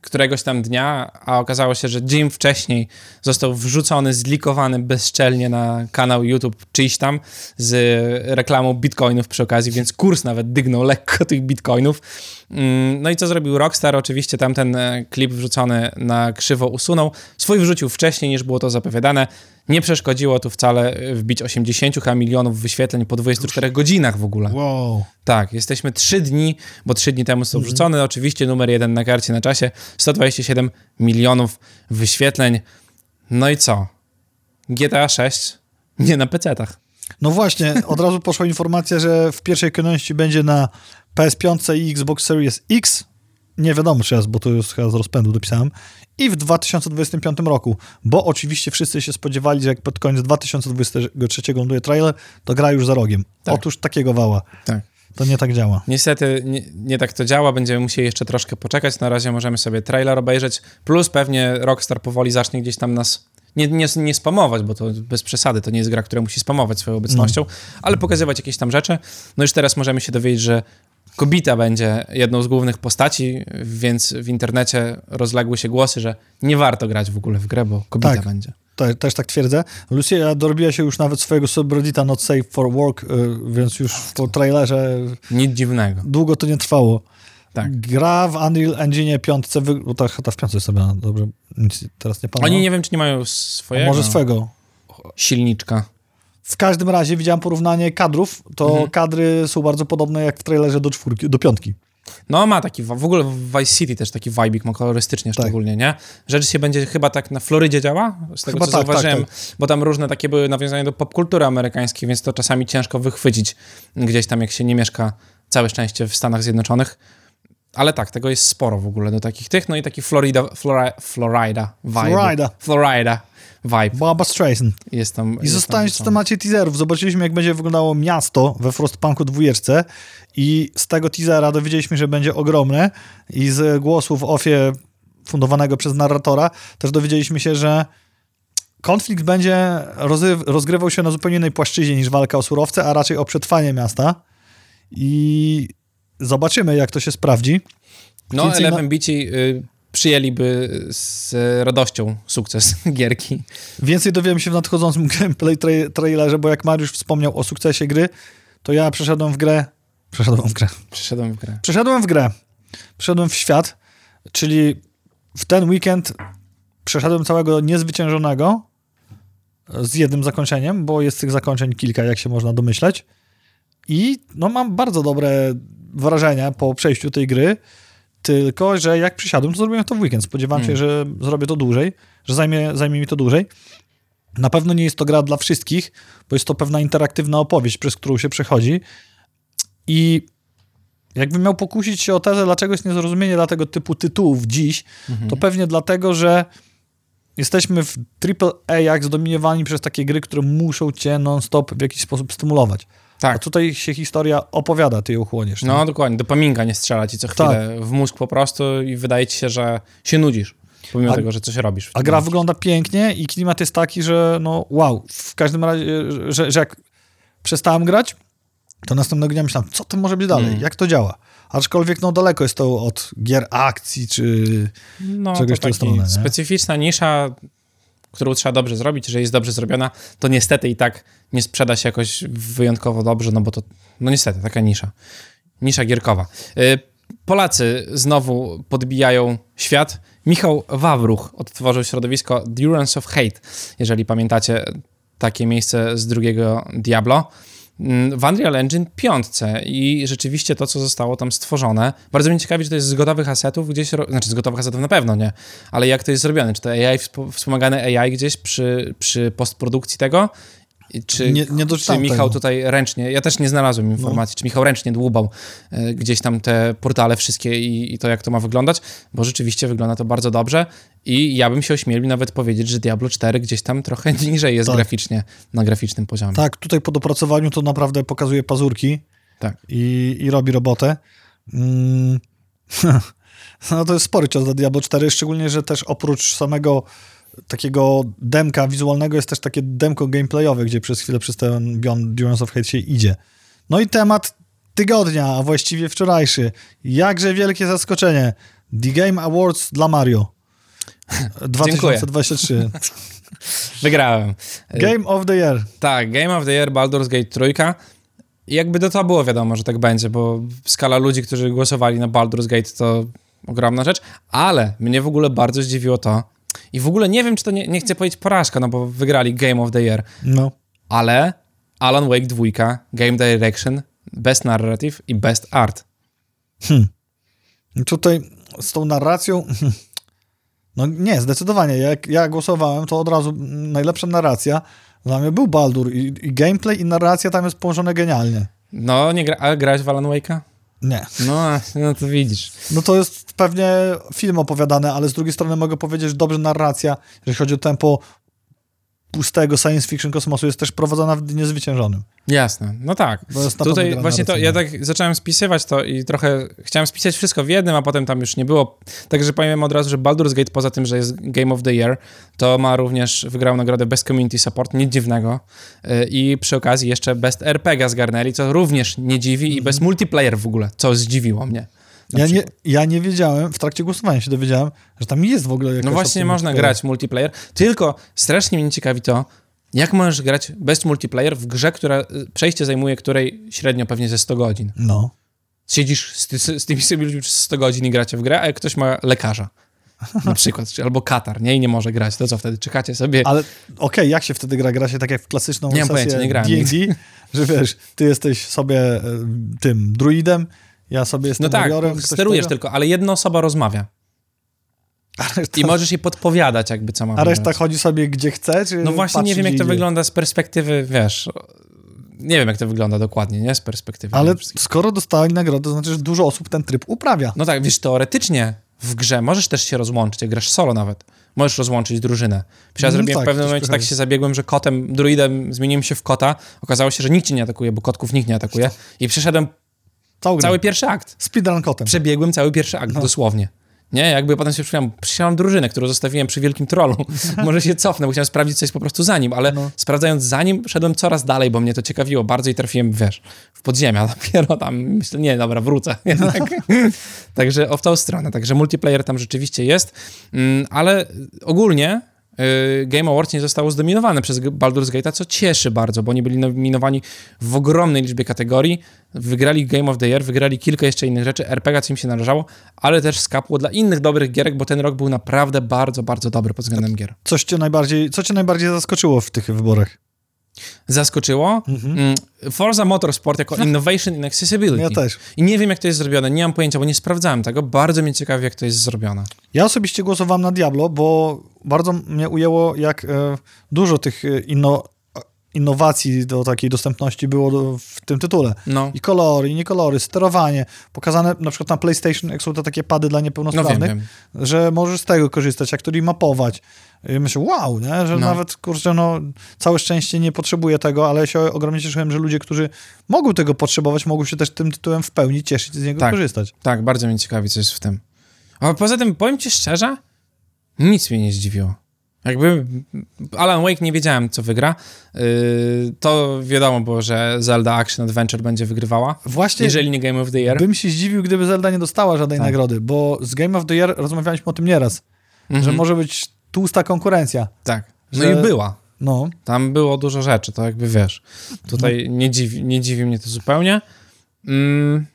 Speaker 1: któregoś tam dnia, a okazało się, że dzień wcześniej został wrzucony, zlikowany bezczelnie na kanał YouTube czyjś tam z reklamą bitcoinów przy okazji, więc kurs nawet dygnął lekko tych bitcoinów. Mm, no i co zrobił Rockstar? Oczywiście tamten e, klip wrzucony na krzywo usunął. Swój wrzucił wcześniej niż było to zapowiadane. Nie przeszkodziło tu wcale wbić 80 milionów wyświetleń po 24 godzinach w ogóle.
Speaker 2: Wow.
Speaker 1: Tak, jesteśmy 3 dni, bo 3 dni temu są wrzucone. Oczywiście numer jeden na karcie na czasie 127 milionów wyświetleń. No i co? GTA 6 nie na PC-tach.
Speaker 2: No właśnie, od razu poszła informacja, że w pierwszej kolejności będzie na PS5 i Xbox Series X. Nie wiadomo czy jest, bo to już chyba z rozpędu dopisałem. I w 2025 roku, bo oczywiście wszyscy się spodziewali, że jak pod koniec 2023 ląduje trailer, to gra już za rogiem.
Speaker 1: Tak.
Speaker 2: Otóż takiego wała.
Speaker 1: Tak.
Speaker 2: To nie tak działa.
Speaker 1: Niestety nie, nie, tak to działa, będziemy musieli jeszcze troszkę poczekać. Na razie możemy sobie trailer obejrzeć, plus pewnie Rockstar powoli zacznie gdzieś tam nas nie, nie, nie spamować, bo to bez przesady, to nie jest gra, która musi spamować swoją obecnością, ale pokazywać jakieś tam rzeczy. No już teraz możemy się dowiedzieć, że Kobita będzie jedną z głównych postaci, więc w internecie rozległy się głosy, że nie warto grać w ogóle w grę, bo Kobita
Speaker 2: Tak.
Speaker 1: będzie.
Speaker 2: Te, też tak twierdzę. Lucia dorobiła się już nawet swojego subreddita Not Safe for Work, y, więc już po trailerze
Speaker 1: Nic dziwnego.
Speaker 2: długo to nie trwało.
Speaker 1: Tak.
Speaker 2: Gra w Unreal Engine 5, wy... bo ta, ta w 5 jest sobie, dobrze, nic teraz nie pamiętam.
Speaker 1: Oni nie wiem, czy nie mają
Speaker 2: A
Speaker 1: swojego
Speaker 2: Może swego.
Speaker 1: silniczka.
Speaker 2: W każdym razie widziałem porównanie kadrów, to
Speaker 1: Mhm.
Speaker 2: kadry są bardzo podobne jak w trailerze do czwórki, do piątki.
Speaker 1: No ma taki, w ogóle w Vice City też taki vibik ma kolorystycznie
Speaker 2: Tak.
Speaker 1: szczególnie, nie? Rzecz się będzie chyba tak na Florydzie działa, z tego
Speaker 2: Chyba
Speaker 1: co
Speaker 2: tak,
Speaker 1: zauważyłem,
Speaker 2: tak,
Speaker 1: bo tam różne takie były nawiązania do popkultury amerykańskiej, więc to czasami ciężko wychwycić gdzieś tam, jak się nie mieszka całe szczęście w Stanach Zjednoczonych. Ale tak, tego jest sporo w ogóle do takich tych, no i taki Florida, Flora, Florida vibe.
Speaker 2: Florida.
Speaker 1: Florida vibe
Speaker 2: Barbara Streisand.
Speaker 1: jest tam.
Speaker 2: I
Speaker 1: jest
Speaker 2: zostając w temacie teaserów, zobaczyliśmy jak będzie wyglądało miasto we Frostpunku dwójeczce i z tego teasera dowiedzieliśmy, że będzie ogromne i z głosów ofie fundowanego przez narratora też dowiedzieliśmy się, że konflikt będzie rozgrywał się na zupełnie innej płaszczyźnie niż walka o surowce, a raczej o przetrwanie miasta i zobaczymy jak to się sprawdzi.
Speaker 1: No,
Speaker 2: na-
Speaker 1: Eleven Bici y, przyjęliby z radością sukces gierki.
Speaker 2: Więcej dowiemy się w nadchodzącym gameplay tra- trailerze, bo jak Mariusz wspomniał o sukcesie gry, to ja przeszedłem w grę. Przeszedłem w grę.
Speaker 1: Przyszedłem w grę.
Speaker 2: Przeszedłem w grę. Przeszedłem w świat, czyli w ten weekend przeszedłem całego niezwyciężonego z jednym zakończeniem, bo jest tych zakończeń kilka, jak się można domyśleć. I no, mam bardzo dobre wrażenia po przejściu tej gry, tylko że jak przysiadłem, to zrobiłem to w weekend. Spodziewałem się, że zrobię to dłużej, że zajmie, zajmie mi to dłużej. Na pewno nie jest to gra dla wszystkich, bo jest to pewna interaktywna opowieść, przez którą się przechodzi. I jakbym miał pokusić się o tezę, dlaczego jest niezrozumienie dla tego typu tytułów dziś, to pewnie dlatego, że jesteśmy w AAA zdominowani przez takie gry, które muszą cię non-stop w jakiś sposób stymulować. A
Speaker 1: Tak.
Speaker 2: tutaj się historia opowiada, ty ją chłoniesz.
Speaker 1: No
Speaker 2: nie?
Speaker 1: dokładnie, dopaminka nie strzela ci co
Speaker 2: Tak.
Speaker 1: chwilę w mózg po prostu i wydaje ci się, że się nudzisz, pomimo
Speaker 2: A-
Speaker 1: tego, że coś robisz.
Speaker 2: A gra
Speaker 1: momencie.
Speaker 2: wygląda pięknie i klimat jest taki, że no wow, w każdym razie, że, że jak przestałem grać, to następnego dnia myślałem, co to może być dalej,
Speaker 1: Mm.
Speaker 2: jak to działa. Aczkolwiek no daleko jest to od gier akcji, czy
Speaker 1: no,
Speaker 2: czegoś w tą stronę,
Speaker 1: specyficzna nisza, którą trzeba dobrze zrobić, że jest dobrze zrobiona, to niestety i tak nie sprzeda się jakoś wyjątkowo dobrze, no bo to, no niestety, taka nisza. Nisza gierkowa. Y, Polacy znowu podbijają świat. Michał Wawruch odtworzył środowisko Durance of Hate, jeżeli pamiętacie takie miejsce z drugiego Diablo. Mm, W Unreal Engine 5 i rzeczywiście to, co zostało tam stworzone, bardzo mnie ciekawi, czy to jest z gotowych asetów gdzieś, znaczy z gotowych asetów na pewno nie, ale jak to jest zrobione, czy to AI, wspo- wspomagane AI gdzieś przy, przy postprodukcji tego, czy,
Speaker 2: Nie- nie
Speaker 1: czy Michał
Speaker 2: tego.
Speaker 1: tutaj ręcznie, ja też nie znalazłem informacji, czy Michał ręcznie dłubał e, gdzieś tam te portale wszystkie i, i to, jak to ma wyglądać, bo rzeczywiście wygląda to bardzo dobrze i ja bym się ośmielił nawet powiedzieć, że Diablo 4 gdzieś tam trochę niżej jest
Speaker 2: Tak.
Speaker 1: graficznie, na graficznym poziomie.
Speaker 2: tak, tutaj po dopracowaniu to naprawdę pokazuje pazurki
Speaker 1: tak.
Speaker 2: i, i robi robotę. Mm. No to jest spory cios dla Diablo 4, szczególnie, że też oprócz samego takiego demka wizualnego jest też takie demko gameplayowe, gdzie przez chwilę przez ten Beyond Durance of Hate się idzie. No i temat tygodnia, a właściwie wczorajszy. Jakże wielkie zaskoczenie. The Game Awards dla Mario. 2023.
Speaker 1: Wygrałem.
Speaker 2: Game of the Year.
Speaker 1: Tak, Game of the Year, Baldur's Gate trójka. Jakby do to było wiadomo, że tak będzie, bo skala ludzi, którzy głosowali na Baldur's Gate to ogromna rzecz, ale mnie w ogóle bardzo zdziwiło to i w ogóle nie wiem, czy to nie, nie chcę powiedzieć porażka, no bo wygrali Game of the Year,
Speaker 2: No.
Speaker 1: ale Alan Wake 2, Game Direction, Best Narrative i Best Art.
Speaker 2: Tutaj z tą narracją. No nie, zdecydowanie. Jak ja głosowałem, to od razu najlepsza narracja. Dla mnie był Baldur i, i gameplay i narracja tam jest połączone genialnie.
Speaker 1: No, nie gra, ale grałeś w Alan Wake'a?
Speaker 2: Nie.
Speaker 1: No, no to widzisz.
Speaker 2: No to jest pewnie film opowiadany, ale z drugiej strony mogę powiedzieć, że dobrze narracja, jeżeli chodzi o tempo pustego science fiction kosmosu, jest też prowadzona w niezwyciężonym.
Speaker 1: Jasne, no tak. Tutaj właśnie to, ja tak zacząłem spisywać to i trochę chciałem spisać wszystko w jednym, a potem tam już nie było. Także powiem od razu, że Baldur's Gate poza tym, że jest Game of the Year, to ma również, wygrał nagrodę Best Community Support, nic dziwnego. Yy, I przy okazji jeszcze Best RPG zgarnęli, co również nie dziwi i Best Multiplayer w ogóle, co zdziwiło mnie.
Speaker 2: Ja nie, ja nie wiedziałem, w trakcie głosowania się dowiedziałem, że tam jest w ogóle jakaś
Speaker 1: No właśnie można grać multiplayer, tylko strasznie mnie ciekawi to, jak możesz grać Best Multiplayer w grze, która y, przejście zajmuje której średnio pewnie ze 100 godzin.
Speaker 2: No.
Speaker 1: siedzisz z, ty, z tymi samymi ludźmi przez 100 godzin i gracie w grę, a jak ktoś ma lekarza, na przykład, czy, albo katar, nie, i nie może grać, to co wtedy? Czekacie sobie...
Speaker 2: Ale okej, jak się wtedy gra? Gra się tak jak w klasyczną
Speaker 1: Nie
Speaker 2: sesję
Speaker 1: pojęcia, nie grałem
Speaker 2: D&D, że wiesz, ty jesteś sobie e, tym druidem, ja sobie jestem
Speaker 1: No tak, sterujesz
Speaker 2: tego,
Speaker 1: tylko, ale jedna osoba rozmawia
Speaker 2: reszta,
Speaker 1: i możesz jej podpowiadać jakby co ma
Speaker 2: a reszta chodzi sobie gdzie chce, czy
Speaker 1: No właśnie nie wiem, jak to
Speaker 2: idzie?
Speaker 1: wygląda z perspektywy, wiesz... Nie wiem, jak to wygląda dokładnie, nie? Z perspektywy.
Speaker 2: Ale skoro dostali nagrodę, to znaczy, że dużo osób ten tryb uprawia.
Speaker 1: No tak, wiesz, teoretycznie w grze możesz też się rozłączyć, jak grasz solo nawet. Możesz rozłączyć drużynę. Przecież ja
Speaker 2: No
Speaker 1: zrobiłem
Speaker 2: tak,
Speaker 1: w pewnym momencie tak się zabiegłem, że kotem, druidem zmieniłem się w kota. Okazało się, że nikt cię nie atakuje, bo kotków nikt nie atakuje. I przeszedłem
Speaker 2: Całą
Speaker 1: cały
Speaker 2: grę.
Speaker 1: pierwszy akt.
Speaker 2: Speedrun kotem.
Speaker 1: Przebiegłem cały pierwszy akt,
Speaker 2: No.
Speaker 1: dosłownie. Nie, jakby potem się przypomniałem, przysiadłem drużynę, którą zostawiłem przy wielkim trollu. Może się cofnę, bo chciałem sprawdzić, co jest po prostu za nim, ale
Speaker 2: No.
Speaker 1: sprawdzając za nim, szedłem coraz dalej, bo mnie to ciekawiło bardzo i trafiłem, wiesz, w podziemia. Dopiero tam myślę, nie, dobra, wrócę jednak. Także o w tą stronę. Także multiplayer tam rzeczywiście jest, Mm, ale ogólnie Game Awards nie zostało zdominowane przez Baldur's Gate'a, co cieszy bardzo, bo oni byli nominowani w ogromnej liczbie kategorii, wygrali Game of the Year, wygrali kilka jeszcze innych rzeczy, RPG, co im się należało, ale też skapło dla innych dobrych gierek, bo ten rok był naprawdę bardzo, bardzo dobry pod względem gier.
Speaker 2: Coś cię najbardziej, co cię najbardziej zaskoczyło w tych wyborach?
Speaker 1: Zaskoczyło? Mm, Forza Motorsport jako Innovation in Accessibility.
Speaker 2: Ja też.
Speaker 1: I nie wiem, jak to jest zrobione, nie mam pojęcia, bo nie sprawdzałem tego, bardzo mnie ciekawi, jak to jest zrobione.
Speaker 2: Ja osobiście głosowałem na Diablo, bo bardzo mnie ujęło, jak e, dużo tych e, inno, innowacji do takiej dostępności było w tym tytule.
Speaker 1: No,
Speaker 2: I kolory, i nie kolory, sterowanie. Pokazane na przykład na PlayStation, jak są to takie pady dla
Speaker 1: no wiem,
Speaker 2: niepełnosprawnych,
Speaker 1: wiem.
Speaker 2: że możesz z tego korzystać, jak to mapować. I myślę, wow, nie? że
Speaker 1: No.
Speaker 2: nawet, kurczę, no, całe szczęście nie potrzebuję tego, ale się ogromnie cieszyłem, że ludzie, którzy mogą tego potrzebować, mogą się też tym tytułem w pełni cieszyć i z niego
Speaker 1: Tak.
Speaker 2: korzystać.
Speaker 1: Tak, bardzo mnie ciekawi, co jest w tym. A poza tym, powiem ci szczerze, nic mnie nie zdziwiło. Jakby Alan Wake nie wiedziałem, co wygra. Yy, to wiadomo było, że Zelda Action Adventure będzie wygrywała.
Speaker 2: Właśnie
Speaker 1: Jeżeli nie Game of the Year.
Speaker 2: bym się zdziwił, gdyby Zelda nie dostała żadnej
Speaker 1: Tak.
Speaker 2: nagrody, bo z Game of the Year rozmawialiśmy o tym nieraz,
Speaker 1: Mhm.
Speaker 2: że może być tłusta konkurencja.
Speaker 1: Tak. No
Speaker 2: że-
Speaker 1: i była.
Speaker 2: No,
Speaker 1: Tam było dużo rzeczy, to jakby wiesz. Tutaj nie, dziwi, nie dziwi mnie to zupełnie. Mm,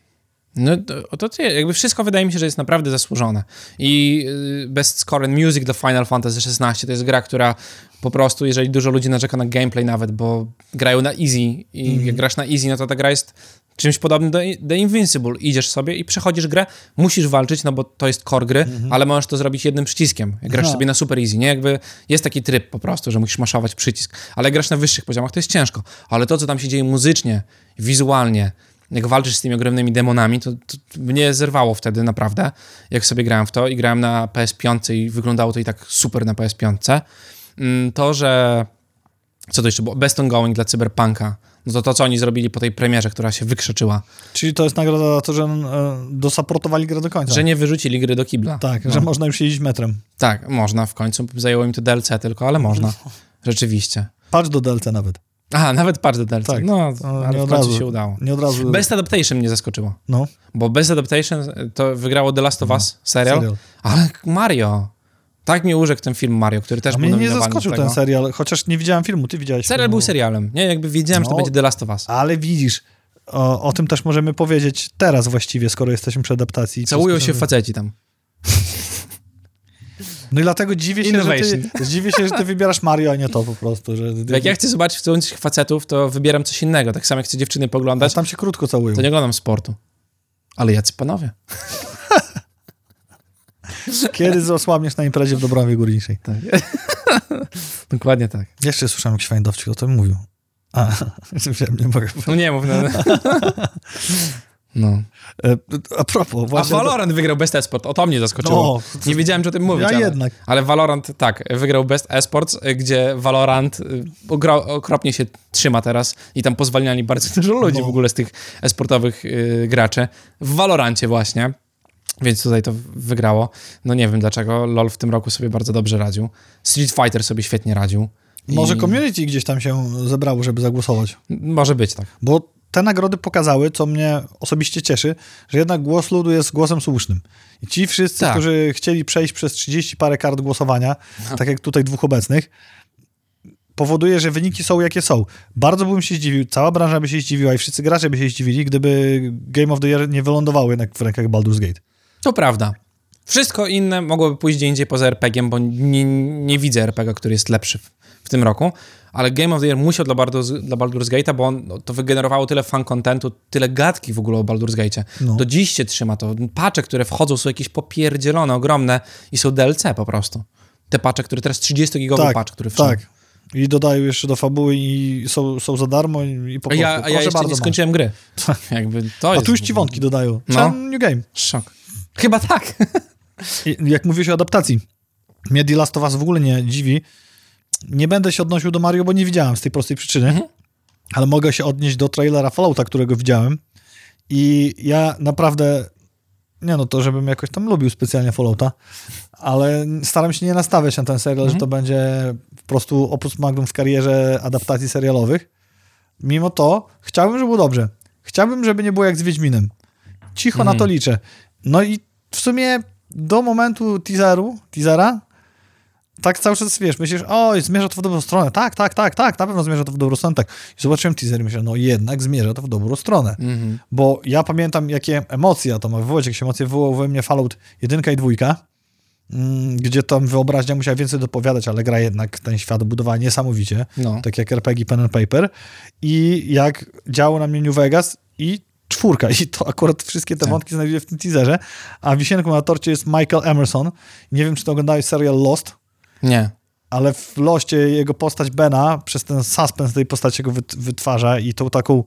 Speaker 1: no to, to ty, jakby wszystko wydaje mi się, że jest naprawdę zasłużone. I y, Best Score and Music do Final Fantasy XVI to jest gra, która po prostu, jeżeli dużo ludzi narzeka na gameplay nawet, bo grają na easy i jak grasz na easy, no to ta gra jest czymś podobnym do, do Invincible. Idziesz sobie i przechodzisz grę, musisz walczyć, no bo to jest core gry, ale możesz to zrobić jednym przyciskiem. Grasz
Speaker 2: No.
Speaker 1: sobie na super easy, nie? Jakby jest taki tryb po prostu, że musisz maszować przycisk, ale grasz na wyższych poziomach, to jest ciężko. Ale to, co tam się dzieje muzycznie, wizualnie, jak walczysz z tymi ogromnymi demonami, to, to mnie zerwało wtedy naprawdę, jak sobie grałem w to i grałem na PS5 i wyglądało to i tak super na PS5. Mm, To, że co to jeszcze było? Best Ongoing dla Cyberpunka. No to to, co oni zrobili po tej premierze, która się wykrzeczyła.
Speaker 2: czyli to jest nagroda za to, że e, dosaportowali grę do końca.
Speaker 1: Że nie wyrzucili gry do kibla.
Speaker 2: Tak,
Speaker 1: No.
Speaker 2: że można już jeździć metrem.
Speaker 1: Tak, można w końcu. Zajęło im to DLC tylko, ale można. Rzeczywiście.
Speaker 2: Patrz do DLC nawet.
Speaker 1: Aha, nawet patch do DLC.
Speaker 2: Tak.
Speaker 1: No,
Speaker 2: No,
Speaker 1: ale w końcu
Speaker 2: razu.
Speaker 1: się udało.
Speaker 2: Nie od razu.
Speaker 1: Best Adaptation mnie zaskoczyło.
Speaker 2: No,
Speaker 1: Bo Best Adaptation to wygrało The Last of Us serial,
Speaker 2: serial.
Speaker 1: ale Mario. Tak mnie urzekł ten film Mario, który też
Speaker 2: A
Speaker 1: był
Speaker 2: mnie nie zaskoczył ten serial, chociaż nie widziałem filmu, ty widziałeś
Speaker 1: Serial
Speaker 2: filmu.
Speaker 1: był serialem, nie? Jakby wiedziałem, że to
Speaker 2: No.
Speaker 1: będzie The Last of Us.
Speaker 2: Ale widzisz, o, o tym też możemy powiedzieć teraz właściwie, skoro jesteśmy przy adaptacji.
Speaker 1: Całują się faceci tam.
Speaker 2: No i dlatego dziwię się, że
Speaker 1: Innovation.
Speaker 2: ty, dziwię się, że ty wybierasz Mario, a nie to po prostu. Że,
Speaker 1: Jak ja chcę zobaczyć całujących facetów, to wybieram coś innego. Tak samo jak chcę dziewczyny
Speaker 2: a
Speaker 1: poglądać,
Speaker 2: tam się krótko całują.
Speaker 1: to nie oglądam sportu. Ale jacy panowie.
Speaker 2: Kiedy zasłabniesz na imprezie w Dobrowie Górniczej?
Speaker 1: Tak. Dokładnie tak.
Speaker 2: Jeszcze słyszałem jakiś fajny dowcip, o tym mówił. A, wiem, nie mogę.
Speaker 1: No nie mów. No. no.
Speaker 2: E, A propos,
Speaker 1: A
Speaker 2: właśnie...
Speaker 1: Valorant wygrał Best Esport. O to mnie zaskoczyło.
Speaker 2: No,
Speaker 1: nie wiedziałem, że o tym mówić.
Speaker 2: ja
Speaker 1: ale,
Speaker 2: jednak.
Speaker 1: ale Valorant, tak, wygrał Best Esports, gdzie Valorant y, okropnie się trzyma teraz i tam pozwalniali bardzo dużo ludzi
Speaker 2: No.
Speaker 1: w ogóle z tych esportowych y, graczy. W Valorancie właśnie. Więc tutaj to wygrało. No nie wiem dlaczego. LoL w tym roku sobie bardzo dobrze radził. Street Fighter sobie świetnie radził. I-
Speaker 2: Może community gdzieś tam się zebrało, żeby zagłosować.
Speaker 1: Może być tak.
Speaker 2: Bo te nagrody pokazały, co mnie osobiście cieszy, że jednak głos ludu jest głosem słusznym. I ci wszyscy,
Speaker 1: Tak.
Speaker 2: którzy chcieli przejść przez 30 parę kart głosowania, tak jak tutaj dwóch obecnych, powoduje, że wyniki są jakie są. Bardzo bym się zdziwił, cała branża by się zdziwiła i wszyscy gracze by się zdziwili, gdyby Game of the Year nie wylądowały jednak w rękach Baldur's Gate.
Speaker 1: To prawda. Wszystko inne mogłoby pójść gdzie indziej poza RPG-iem, bo nie, nie widzę RPG, który jest lepszy w, w tym roku. Ale Game of the Year musiał dla, Baldur's, dla Baldur's Gate'a, bo on, no, to wygenerowało tyle fan contentu, tyle gadki w ogóle o Baldur's Gate'cie.
Speaker 2: No.
Speaker 1: Do dziś się trzyma to. Pacze, które wchodzą, są jakieś popierdzielone, ogromne i są DLC po prostu. Te pacze, które teraz 30-gigowy
Speaker 2: tak,
Speaker 1: patch, który wszedł.
Speaker 2: tak. I dodają jeszcze do fabuły i są, są za darmo i po
Speaker 1: A
Speaker 2: prostu.
Speaker 1: ja, a ja jeszcze
Speaker 2: bardzo,
Speaker 1: nie skończyłem gry. Jakby to
Speaker 2: A
Speaker 1: jest
Speaker 2: tu już ci wątki dodają.
Speaker 1: No.
Speaker 2: No. New game.
Speaker 1: Szok. Chyba tak.
Speaker 2: Jak mówisz o adaptacji, mnie The Last of Us w ogóle nie dziwi. Nie będę się odnosił do Mario, bo nie widziałem z tej prostej przyczyny,
Speaker 1: Mhm.
Speaker 2: ale mogę się odnieść do trailera Fallouta, którego widziałem i ja naprawdę, nie no to, żebym jakoś tam lubił specjalnie Fallouta, ale staram się nie nastawiać na ten serial,
Speaker 1: Mhm.
Speaker 2: że to będzie po prostu opus magnum w karierze adaptacji serialowych. Mimo to chciałbym, żeby było dobrze. Chciałbym, żeby nie było jak z Wiedźminem. Cicho
Speaker 1: Mhm.
Speaker 2: na to liczę. No i w sumie do momentu teaseru, teasera, tak cały czas, wiesz, myślisz, oj, zmierza to w dobrą stronę. Tak, tak, tak, tak, na pewno zmierza to w dobrą stronę. Tak. I zobaczyłem teaser i myślę, no jednak zmierza to w dobrą stronę.
Speaker 1: Mhm.
Speaker 2: Bo ja pamiętam, jakie emocje to ma wywołać, jakieś emocje wywołał we mnie Fallout 1 i 2, mm, gdzie tam wyobraźnia musiała więcej dopowiadać, ale gra jednak ten świat budowała niesamowicie,
Speaker 1: No.
Speaker 2: tak jak RPG Pen and Paper. I jak działo na mnie New Vegas i czwórka. I to akurat wszystkie te
Speaker 1: Tak.
Speaker 2: wątki znajduję w tym teaserze. A wisienką na torcie jest Michael Emerson. Nie wiem, czy to oglądałeś serial Lost,
Speaker 1: Nie.
Speaker 2: ale w Loście jego postać Bena, przez ten suspens tej postaci go wyt- wytwarza i tą taką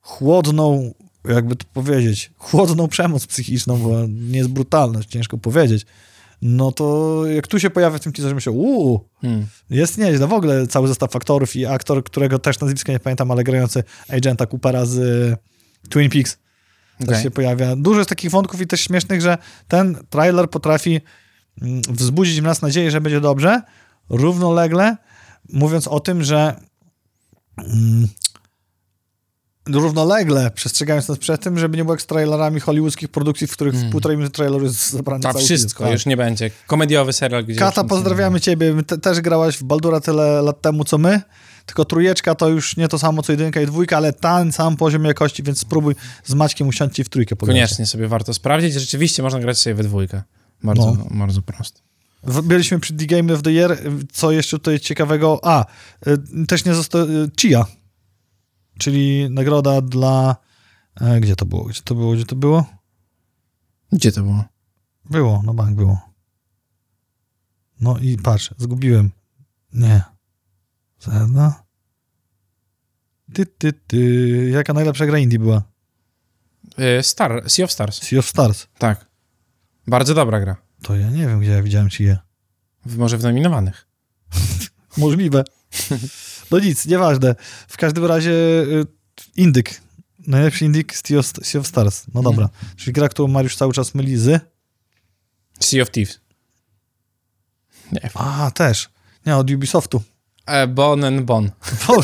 Speaker 2: chłodną, jakby to powiedzieć, chłodną przemoc psychiczną, bo nie jest brutalność, ciężko powiedzieć. No to jak tu się pojawia w tym teaserze, myślę, uuu,
Speaker 1: Hmm.
Speaker 2: jest nieźle. W ogóle cały zestaw aktorów i aktor, którego też nazwiska nie pamiętam, ale grający agenta Coopera z Twin Peaks też się pojawia. Dużo jest takich wątków i też śmiesznych, że ten trailer potrafi mm, wzbudzić w nas nadzieję, że będzie dobrze, równolegle mówiąc o tym, że mm, równolegle przestrzegając nas przed tym, żeby nie było jak z trailerami hollywoodzkich produkcji, w których w półtorej minuty traileru jest zabrany
Speaker 1: Tak,
Speaker 2: cały
Speaker 1: wszystko,
Speaker 2: film. Tak.
Speaker 1: już nie będzie. Komediowy serial, gdzie...
Speaker 2: Kata, pozdrawiamy ciebie. Te, też grałaś w Baldura tyle lat temu, co my. Tylko trójeczka to już nie to samo, co jedynka i dwójka, ale ten sam poziom jakości, więc spróbuj z Maćkiem usiąść ci w trójkę. pograć.
Speaker 1: Koniecznie sobie warto sprawdzić. Rzeczywiście można grać sobie we dwójkę. Bardzo,
Speaker 2: No.
Speaker 1: bardzo prosto.
Speaker 2: Byliśmy przy The Game of the Year. Co jeszcze tutaj ciekawego? A, y, też nie zostało... y, Chia. Czyli nagroda dla... e, Gdzie to było? Gdzie to było? Gdzie to było?
Speaker 1: Gdzie to było?
Speaker 2: Było, na bank było. No i patrz, zgubiłem. Nie. Zelda? Ty, ty, ty. Jaka najlepsza gra indie była?
Speaker 1: Y, Star, Sea of Stars.
Speaker 2: Sea of Stars.
Speaker 1: Tak. Bardzo dobra gra.
Speaker 2: To ja nie wiem, gdzie ja widziałem ci je.
Speaker 1: Może w nominowanych.
Speaker 2: Możliwe. No nic, nieważne. W każdym razie y, indyk. Najlepszy indyk Sea of, sea of Stars. No dobra. Czyli gra, którą Mariusz cały czas myli z...
Speaker 1: Sea of Thieves. Nie.
Speaker 2: A, też. Nie, od Ubisoftu.
Speaker 1: E, bon and Bon.
Speaker 2: Bon,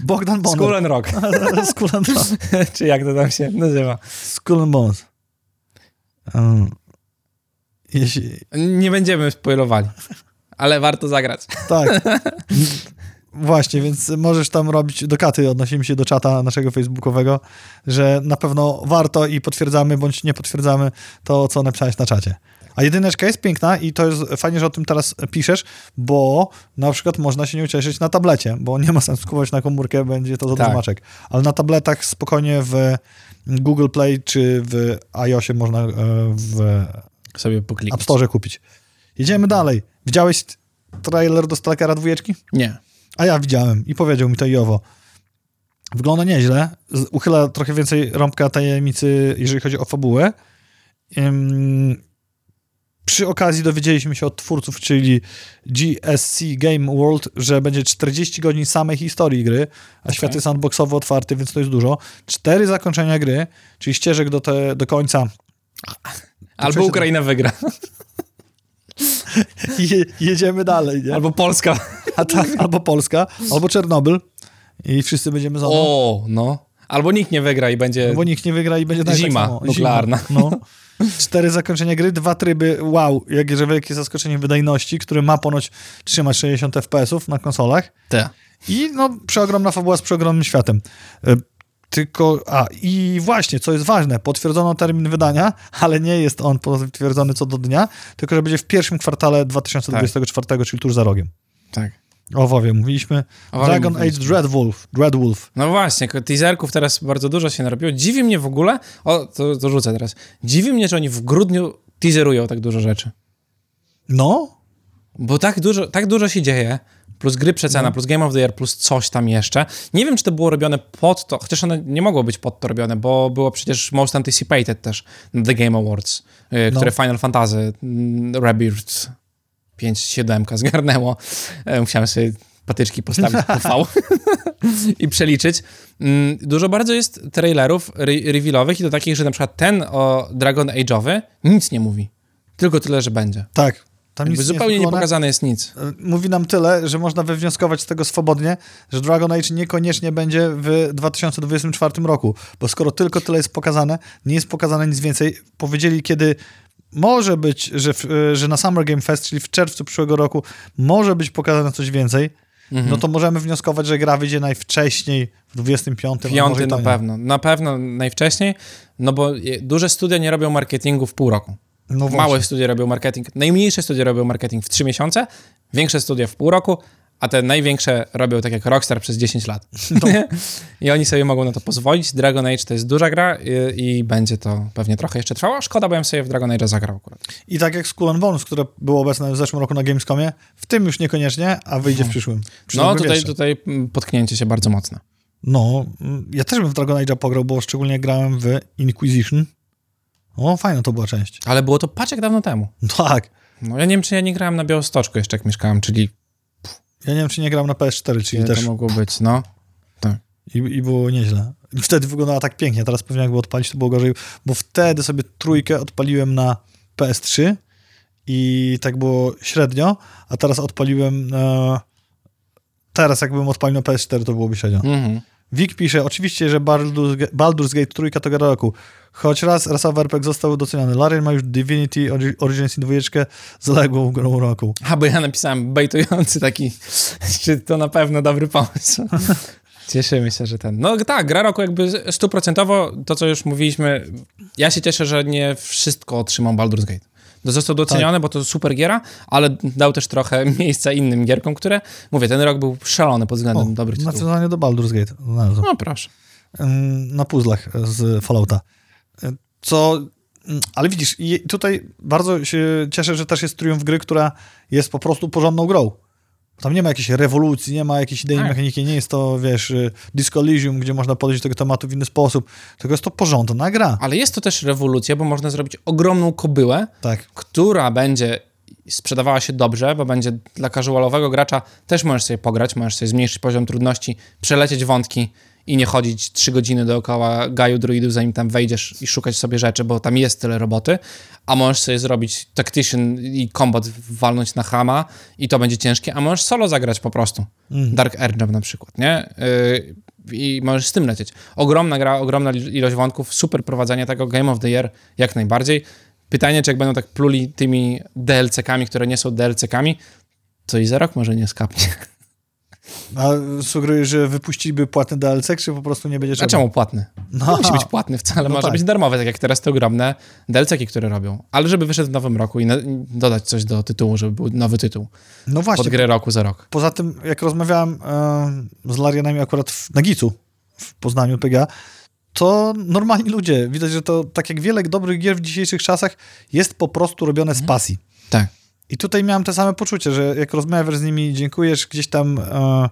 Speaker 2: Bogdan Bonner.
Speaker 1: Skull and Rock.
Speaker 2: Skull and Rock.
Speaker 1: Czy jak to tam się nazywa?
Speaker 2: Skull and Bones. Um, jeśli,
Speaker 1: Nie będziemy spoilowali, ale warto zagrać.
Speaker 2: tak. Właśnie, więc możesz tam robić dokaty, odnosimy się do czata naszego facebookowego, że na pewno warto i potwierdzamy bądź nie potwierdzamy to, co napisałeś na czacie. A jedyneczka jest piękna i to jest fajnie, że o tym teraz piszesz, bo na przykład można się nie ucieszyć na tablecie, bo nie ma sensu kupować na komórkę, będzie to za
Speaker 1: Tak.
Speaker 2: maczek. Ale na tabletach spokojnie w Google Play czy w iOSie można e, w
Speaker 1: Sobie poklikać.
Speaker 2: App Store kupić. Jedziemy dalej. Widziałeś trailer do Stalkera dwójeczki?
Speaker 1: Nie.
Speaker 2: A ja widziałem i powiedział mi to i owo. Wygląda nieźle. Uchyla trochę więcej rąbka tajemnicy, jeżeli chodzi o fabułę. Przy okazji dowiedzieliśmy się od twórców, czyli GSC Game World, że będzie 40 godzin samej historii gry, a świat jest sandboxowy, otwarty, więc to jest dużo. Cztery zakończenia gry, czyli ścieżek do, te, do końca.
Speaker 1: Albo Ukraina wygra,
Speaker 2: I je, jedziemy dalej, nie?
Speaker 1: albo Polska.
Speaker 2: A tak, albo Polska, albo Czernobyl i wszyscy będziemy za mną.
Speaker 1: O, no. Albo nikt nie wygra i będzie...
Speaker 2: Bo nikt nie wygra i będzie tak
Speaker 1: Zima
Speaker 2: samo.
Speaker 1: nuklearna.
Speaker 2: Zima, no. Cztery zakończenia gry, dwa tryby, wow, jakże wielkie zaskoczenie wydajności, który ma ponoć trzymać 60 FPS-ów na konsolach
Speaker 1: Te.
Speaker 2: i no, przeogromna fabuła z przeogromnym światem. E, Tylko, a i właśnie, co jest ważne, potwierdzono termin wydania, ale nie jest on potwierdzony co do dnia, tylko że będzie w pierwszym kwartale 2024, czyli tuż za rogiem.
Speaker 1: Tak.
Speaker 2: O WoWie mówiliśmy.
Speaker 1: O WoWie
Speaker 2: Dragon
Speaker 1: mówiliśmy.
Speaker 2: Age Dreadwolf. Dreadwolf.
Speaker 1: No właśnie, teaserków teraz bardzo dużo się narobiło. Dziwi mnie w ogóle, o, to, to rzucę teraz. Dziwi mnie, że oni w grudniu teaserują tak dużo rzeczy.
Speaker 2: No,
Speaker 1: Bo tak dużo, tak dużo się dzieje, plus gry przecena,
Speaker 2: No.
Speaker 1: plus Game of the Year, plus coś tam jeszcze. Nie wiem, czy to było robione pod to, chociaż one nie mogło być pod to robione, bo było przecież Most Anticipated też na The Game Awards, y, które Final Fantasy mm, Rebirth 5-7 zgarnęło. E, Musiałem sobie patyczki postawić po V i przeliczyć. Mm, Dużo bardzo jest trailerów re- revealowych i to takich, że na przykład ten o Dragon Age'owy nic nie mówi. Tylko tyle, że będzie.
Speaker 2: tak.
Speaker 1: Zupełnie nie
Speaker 2: jest pokazane.
Speaker 1: pokazane jest nic.
Speaker 2: Mówi nam tyle, że można wywnioskować z tego swobodnie, że Dragon Age niekoniecznie będzie w 2024 roku, bo skoro tylko tyle jest pokazane, nie jest pokazane nic więcej. Powiedzieli, kiedy może być, że, w, że na Summer Game Fest, czyli w czerwcu przyszłego roku, może być pokazane coś więcej,
Speaker 1: Mhm.
Speaker 2: no to możemy wnioskować, że gra wyjdzie najwcześniej w 25. a może
Speaker 1: Piąty na pewno. Na pewno najwcześniej, no bo duże studia nie robią marketingu w pół roku.
Speaker 2: No.
Speaker 1: Małe studia robią marketing, najmniejsze studia robią marketing w trzy miesiące, większe studia w pół roku, a te największe robią tak jak Rockstar przez 10 lat.
Speaker 2: No.
Speaker 1: I oni sobie mogą na to pozwolić. Dragon Age to jest duża gra i, i będzie to pewnie trochę jeszcze trwało. Szkoda, bo ja bym sobie w Dragon Age zagrał akurat.
Speaker 2: I tak jak Skull Bones, które było obecne w zeszłym roku na Gamescomie, w tym już niekoniecznie, a wyjdzie w przyszłym.
Speaker 1: No
Speaker 2: Przyszłym
Speaker 1: tutaj,
Speaker 2: wietrze.
Speaker 1: tutaj mm, potknięcie się bardzo mocne.
Speaker 2: No, mm, ja też bym w Dragon Age'a pograł, bo szczególnie grałem w Inquisition. O, fajna to była część.
Speaker 1: Ale było to paczek dawno temu.
Speaker 2: No tak.
Speaker 1: No ja nie wiem, czy ja nie grałem na Białostoczku jeszcze jak mieszkałem, czyli
Speaker 2: Ja nie wiem, czy nie grałem na PS4, czyli też.
Speaker 1: to mogło być, no. Tak.
Speaker 2: I, I było nieźle. I wtedy wyglądała tak pięknie. Teraz pewnie jakby odpalić, to było gorzej, bo wtedy sobie trójkę odpaliłem na PS3 i tak było średnio, a teraz odpaliłem e, teraz jakbym odpalił na PS4, to byłoby średnio.
Speaker 1: Mhm.
Speaker 2: Wik pisze, oczywiście, że Baldur's Gate trójka to gra roku. Choć raz rasowy RPG został doceniony. Larian ma już Divinity Ori- Origins i dwójeczkę zaległą grą roku.
Speaker 1: A, bo ja napisałem bejtujący taki, czy to na pewno dobry pomysł. Cieszymy się, że ten. No tak, gra roku jakby stuprocentowo, to co już mówiliśmy, ja się cieszę, że nie wszystko otrzymał Baldur's Gate. To został doceniony,
Speaker 2: Tak.
Speaker 1: bo to super giera, ale dał też trochę miejsca innym gierkom, które, mówię, ten rok był szalony pod względem dobrych tytułów.
Speaker 2: nawiązanie do Baldur's Gate. Znalazłem.
Speaker 1: No proszę.
Speaker 2: Ym, Na puzzlach z Fallouta. Co... ym, Ale widzisz, tutaj bardzo się cieszę, że też jest triumf gry, która jest po prostu porządną grą. Tam nie ma jakiejś rewolucji, nie ma jakiejś idei
Speaker 1: Tak.
Speaker 2: mechaniki, nie jest to, wiesz, y, Disco Elysium, gdzie można podejść do tego tematu w inny sposób, tylko jest to porządna gra.
Speaker 1: Ale jest to też rewolucja, bo można zrobić ogromną kobyłę,
Speaker 2: Tak.
Speaker 1: która będzie sprzedawała się dobrze, bo będzie dla casualowego gracza też możesz sobie pograć, możesz sobie zmniejszyć poziom trudności, przelecieć wątki i nie chodzić trzy godziny dookoła gaju druidów, zanim tam wejdziesz i szukać sobie rzeczy, bo tam jest tyle roboty, a możesz sobie zrobić tactician i combat walnąć na hama i to będzie ciężkie, a możesz solo zagrać po prostu. Dark Ergem na przykład, nie? Yy, I możesz z tym lecieć. Ogromna gra, ogromna ilość wątków, super prowadzenie tego, Game of the Year jak najbardziej. Pytanie, czy jak będą tak pluli tymi DLC-kami, które nie są DLC-kami, to i za rok może nie skapnie.
Speaker 2: A sugerujesz, że wypuściliby płatny DLC, czy po prostu nie będzie trzeba?
Speaker 1: A czemu płatny?
Speaker 2: No,
Speaker 1: Nie musi być płatny wcale,
Speaker 2: No
Speaker 1: może
Speaker 2: tak.
Speaker 1: być darmowy, tak jak teraz te ogromne DLC-ki, które robią. Ale żeby wyszedł w nowym roku i na, dodać coś do tytułu, żeby był nowy tytuł.
Speaker 2: No właśnie,
Speaker 1: Pod grę roku za rok.
Speaker 2: Poza tym, jak rozmawiałem e, z Larianami akurat w, na Gicu w Poznaniu PGA, to normalni ludzie. Widać, że to tak jak wiele dobrych gier w dzisiejszych czasach jest po prostu robione z pasji.
Speaker 1: Tak.
Speaker 2: I tutaj miałem te same poczucie, że jak rozmawiasz z nimi, dziękujesz gdzieś tam e,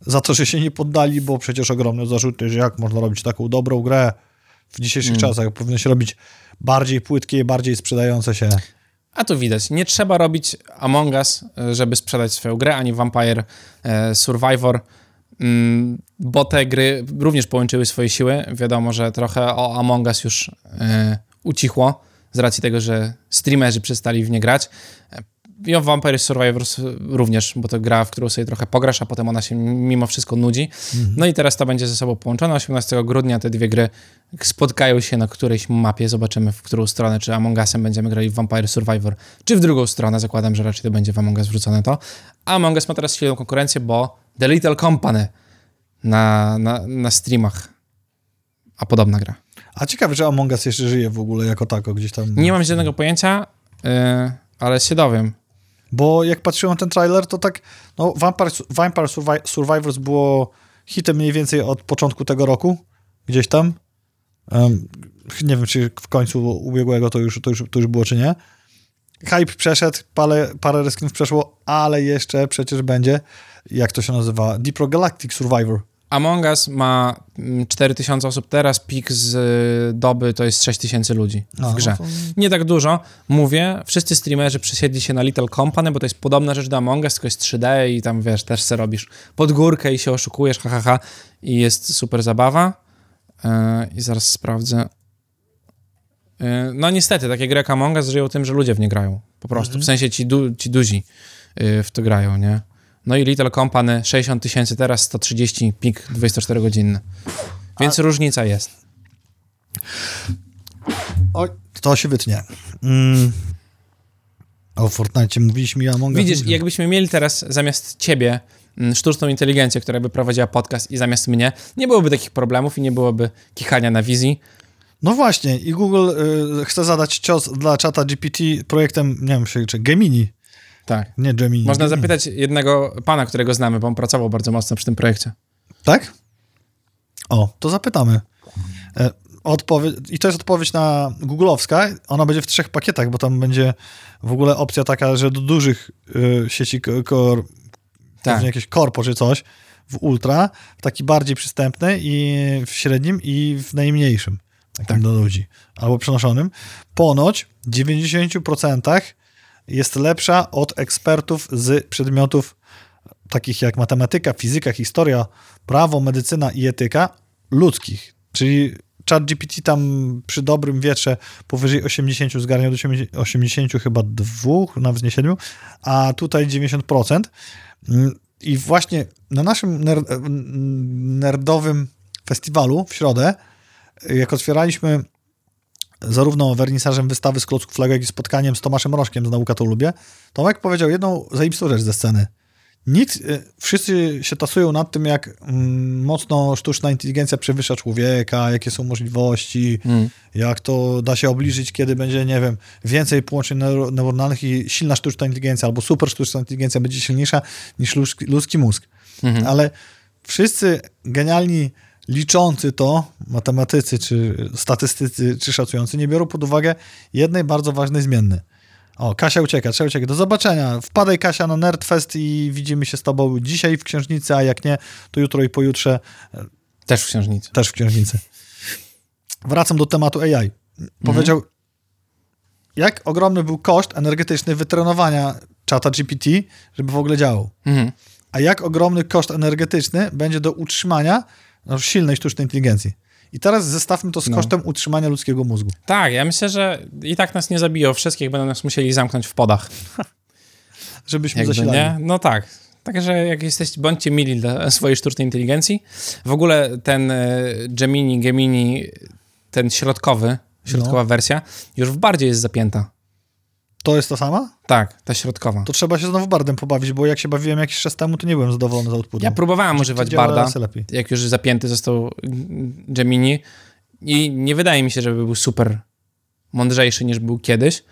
Speaker 2: za to, że się nie poddali, bo przecież ogromne zarzuty, że jak można robić taką dobrą grę w dzisiejszych czasach. Powinno się robić bardziej płytkie, bardziej sprzedające się.
Speaker 1: A tu widać, nie trzeba robić Among Us, e, żeby sprzedać swoją grę, ani Vampire e, Survivor, mm, bo te gry również połączyły swoje siły. Wiadomo, że trochę o Among Us już e, ucichło, z racji tego, że streamerzy przestali w nie grać. I o Vampire Survivors również, bo to gra, w którą sobie trochę pograsz, a potem ona się mimo wszystko nudzi. No i teraz to będzie ze sobą połączone. 18 grudnia te dwie gry spotkają się na którejś mapie. Zobaczymy, w którą stronę, czy Among Usem będziemy grali w Vampire Survivor, czy w drugą stronę. Zakładam, że raczej to będzie w Among Us wrzucone to. A Among Us ma teraz silną konkurencję, bo The Little Company na, na, na streamach. A podobna gra.
Speaker 2: A ciekawe, że Among Us jeszcze żyje w ogóle jako tako gdzieś tam.
Speaker 1: Nie mam żadnego pojęcia, yy, ale się dowiem.
Speaker 2: Bo jak patrzyłem na ten trailer, to tak, no Vampire, Vampire Survi- Survivors było hitem mniej więcej od początku tego roku, gdzieś tam. Em, nie wiem, czy w końcu ubiegłego to już, to już, to już było, czy nie. Hype przeszedł, parę, parę reskinów przeszło, ale jeszcze przecież będzie, jak to się nazywa, Deep Rock Galactic Survivor.
Speaker 1: Among Us ma mm, 4000 osób teraz, pik z y, doby to jest 6000 ludzi w
Speaker 2: No,
Speaker 1: grze. Nie tak dużo. Mówię, wszyscy streamerzy przesiedli się na Little Company, bo to jest podobna rzecz do Among Us, tylko jest 3D i tam, wiesz, też se robisz pod górkę i się oszukujesz, ha, ha, ha. I jest super zabawa. Yy, I zaraz sprawdzę. Yy, no niestety, takie gry jak Among Us żyją tym, że ludzie w nie grają. Po prostu. W sensie ci, du ci duzi yy, w to grają, nie? No i Little Company 60 tysięcy teraz, 130 pik 24 godzinny. Więc różnica jest.
Speaker 2: Oj, to się wytnie. Mm. O Fortnite mówiliśmy i Among Us.
Speaker 1: Widzisz, jakbyśmy mieli teraz zamiast ciebie mm, sztuczną inteligencję, która by prowadziła podcast i zamiast mnie, nie byłoby takich problemów i nie byłoby kichania na wizji.
Speaker 2: No właśnie, i Google y, chce zadać cios dla czata GPT projektem, nie wiem, czy Gemini,
Speaker 1: Tak.
Speaker 2: nie Gemini.
Speaker 1: Można
Speaker 2: Gemini.
Speaker 1: zapytać jednego pana, którego znamy, bo on pracował bardzo mocno przy tym projekcie.
Speaker 2: Tak? O, to zapytamy. E, I to jest odpowiedź na googlowska. Ona będzie w trzech pakietach, bo tam będzie w ogóle opcja taka, że do dużych y, sieci ko- kor,
Speaker 1: Tak.
Speaker 2: jakieś korpo czy coś, w ultra, w taki bardziej przystępny i w średnim i w najmniejszym, takim
Speaker 1: Tak.
Speaker 2: do ludzi, albo przenoszonym. Ponoć w 90% jest lepsza od ekspertów z przedmiotów takich jak matematyka, fizyka, historia, prawo, medycyna i etyka ludzkich. Czyli chat GPT tam przy dobrym wietrze powyżej 80 zgarniał do 80 chyba dwóch, nie 7, a tutaj 90%. Mm, I właśnie na naszym ner- nerdowym festiwalu w środę, jak otwieraliśmy zarówno wernisażem wystawy z klocków Lego, jak i spotkaniem z Tomaszem Rożkiem z Nauka to lubię, Tomek powiedział jedną zajebistą rzecz ze sceny. Nikt, y, wszyscy się tasują nad tym, jak mm, mocno sztuczna inteligencja przewyższa człowieka, jakie są możliwości, jak to da się obliżyć, kiedy będzie, nie wiem, więcej połączeń neuro- neuronalnych i silna sztuczna inteligencja albo super sztuczna inteligencja będzie silniejsza niż ludzki, ludzki mózg. Ale wszyscy genialni liczący to, matematycy, czy statystycy, czy szacujący, nie biorą pod uwagę jednej bardzo ważnej zmienny. O, Kasia ucieka, trzeba uciekać. Do zobaczenia. Wpadaj Kasia na Nerdfest i widzimy się z tobą dzisiaj w księżnicy, a jak nie, to jutro i pojutrze
Speaker 1: Też w księżnicy.
Speaker 2: też w księżnicy. Wracam do tematu AI. Powiedział, jak ogromny był koszt energetyczny wytrenowania czata GPT, żeby w ogóle działał.
Speaker 1: Mhm.
Speaker 2: A jak ogromny koszt energetyczny będzie do utrzymania silnej sztucznej inteligencji. I teraz zestawmy to z
Speaker 1: No.
Speaker 2: kosztem utrzymania ludzkiego mózgu.
Speaker 1: Tak, ja myślę, że i tak nas nie zabiją. Wszystkich będą nas musieli zamknąć w podach.
Speaker 2: Żebyśmy
Speaker 1: Jakby,
Speaker 2: zasilali.
Speaker 1: nie? No tak. Także jak jesteście, bądźcie mili dla swojej sztucznej inteligencji. W ogóle ten e, Gemini, Gemini, ten środkowy, środkowa
Speaker 2: No.
Speaker 1: wersja, już w bardzie jest zapięta.
Speaker 2: To jest to sama?
Speaker 1: Tak, ta środkowa.
Speaker 2: To trzeba się znowu bardem pobawić, bo jak się bawiłem jakiś czas temu, to nie byłem zadowolony z outputu.
Speaker 1: Ja próbowałem używać
Speaker 2: działa
Speaker 1: barda, jak już zapięty został Gemini i nie wydaje mi się, żeby był super mądrzejszy niż był kiedyś,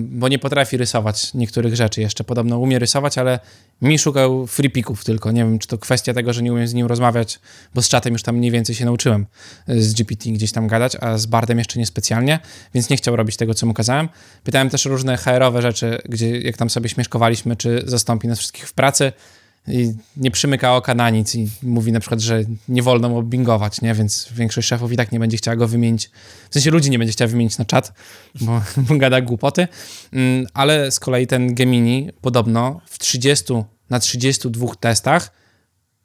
Speaker 1: bo nie potrafi rysować niektórych rzeczy jeszcze. Podobno umie rysować, ale mi szukał freepików tylko. Nie wiem, czy to kwestia tego, że nie umiem z nim rozmawiać, bo z czatem już tam mniej więcej się nauczyłem y, z GPT gdzieś tam gadać, a z Bardem jeszcze nie specjalnie, więc nie chciał robić tego, co mu kazałem. Pytałem też różne HR-owe rzeczy, gdzie jak tam sobie śmieszkowaliśmy, czy zastąpi nas wszystkich w pracy i nie przymyka oka na nic i mówi na przykład, że nie wolno mu bingować, nie? Więc większość szefów i tak nie będzie chciała go wymienić. W sensie ludzi nie będzie chciała wymienić na czat, bo, bo gada głupoty. Mm, Ale z kolei ten Gemini podobno w 30 na 32 testach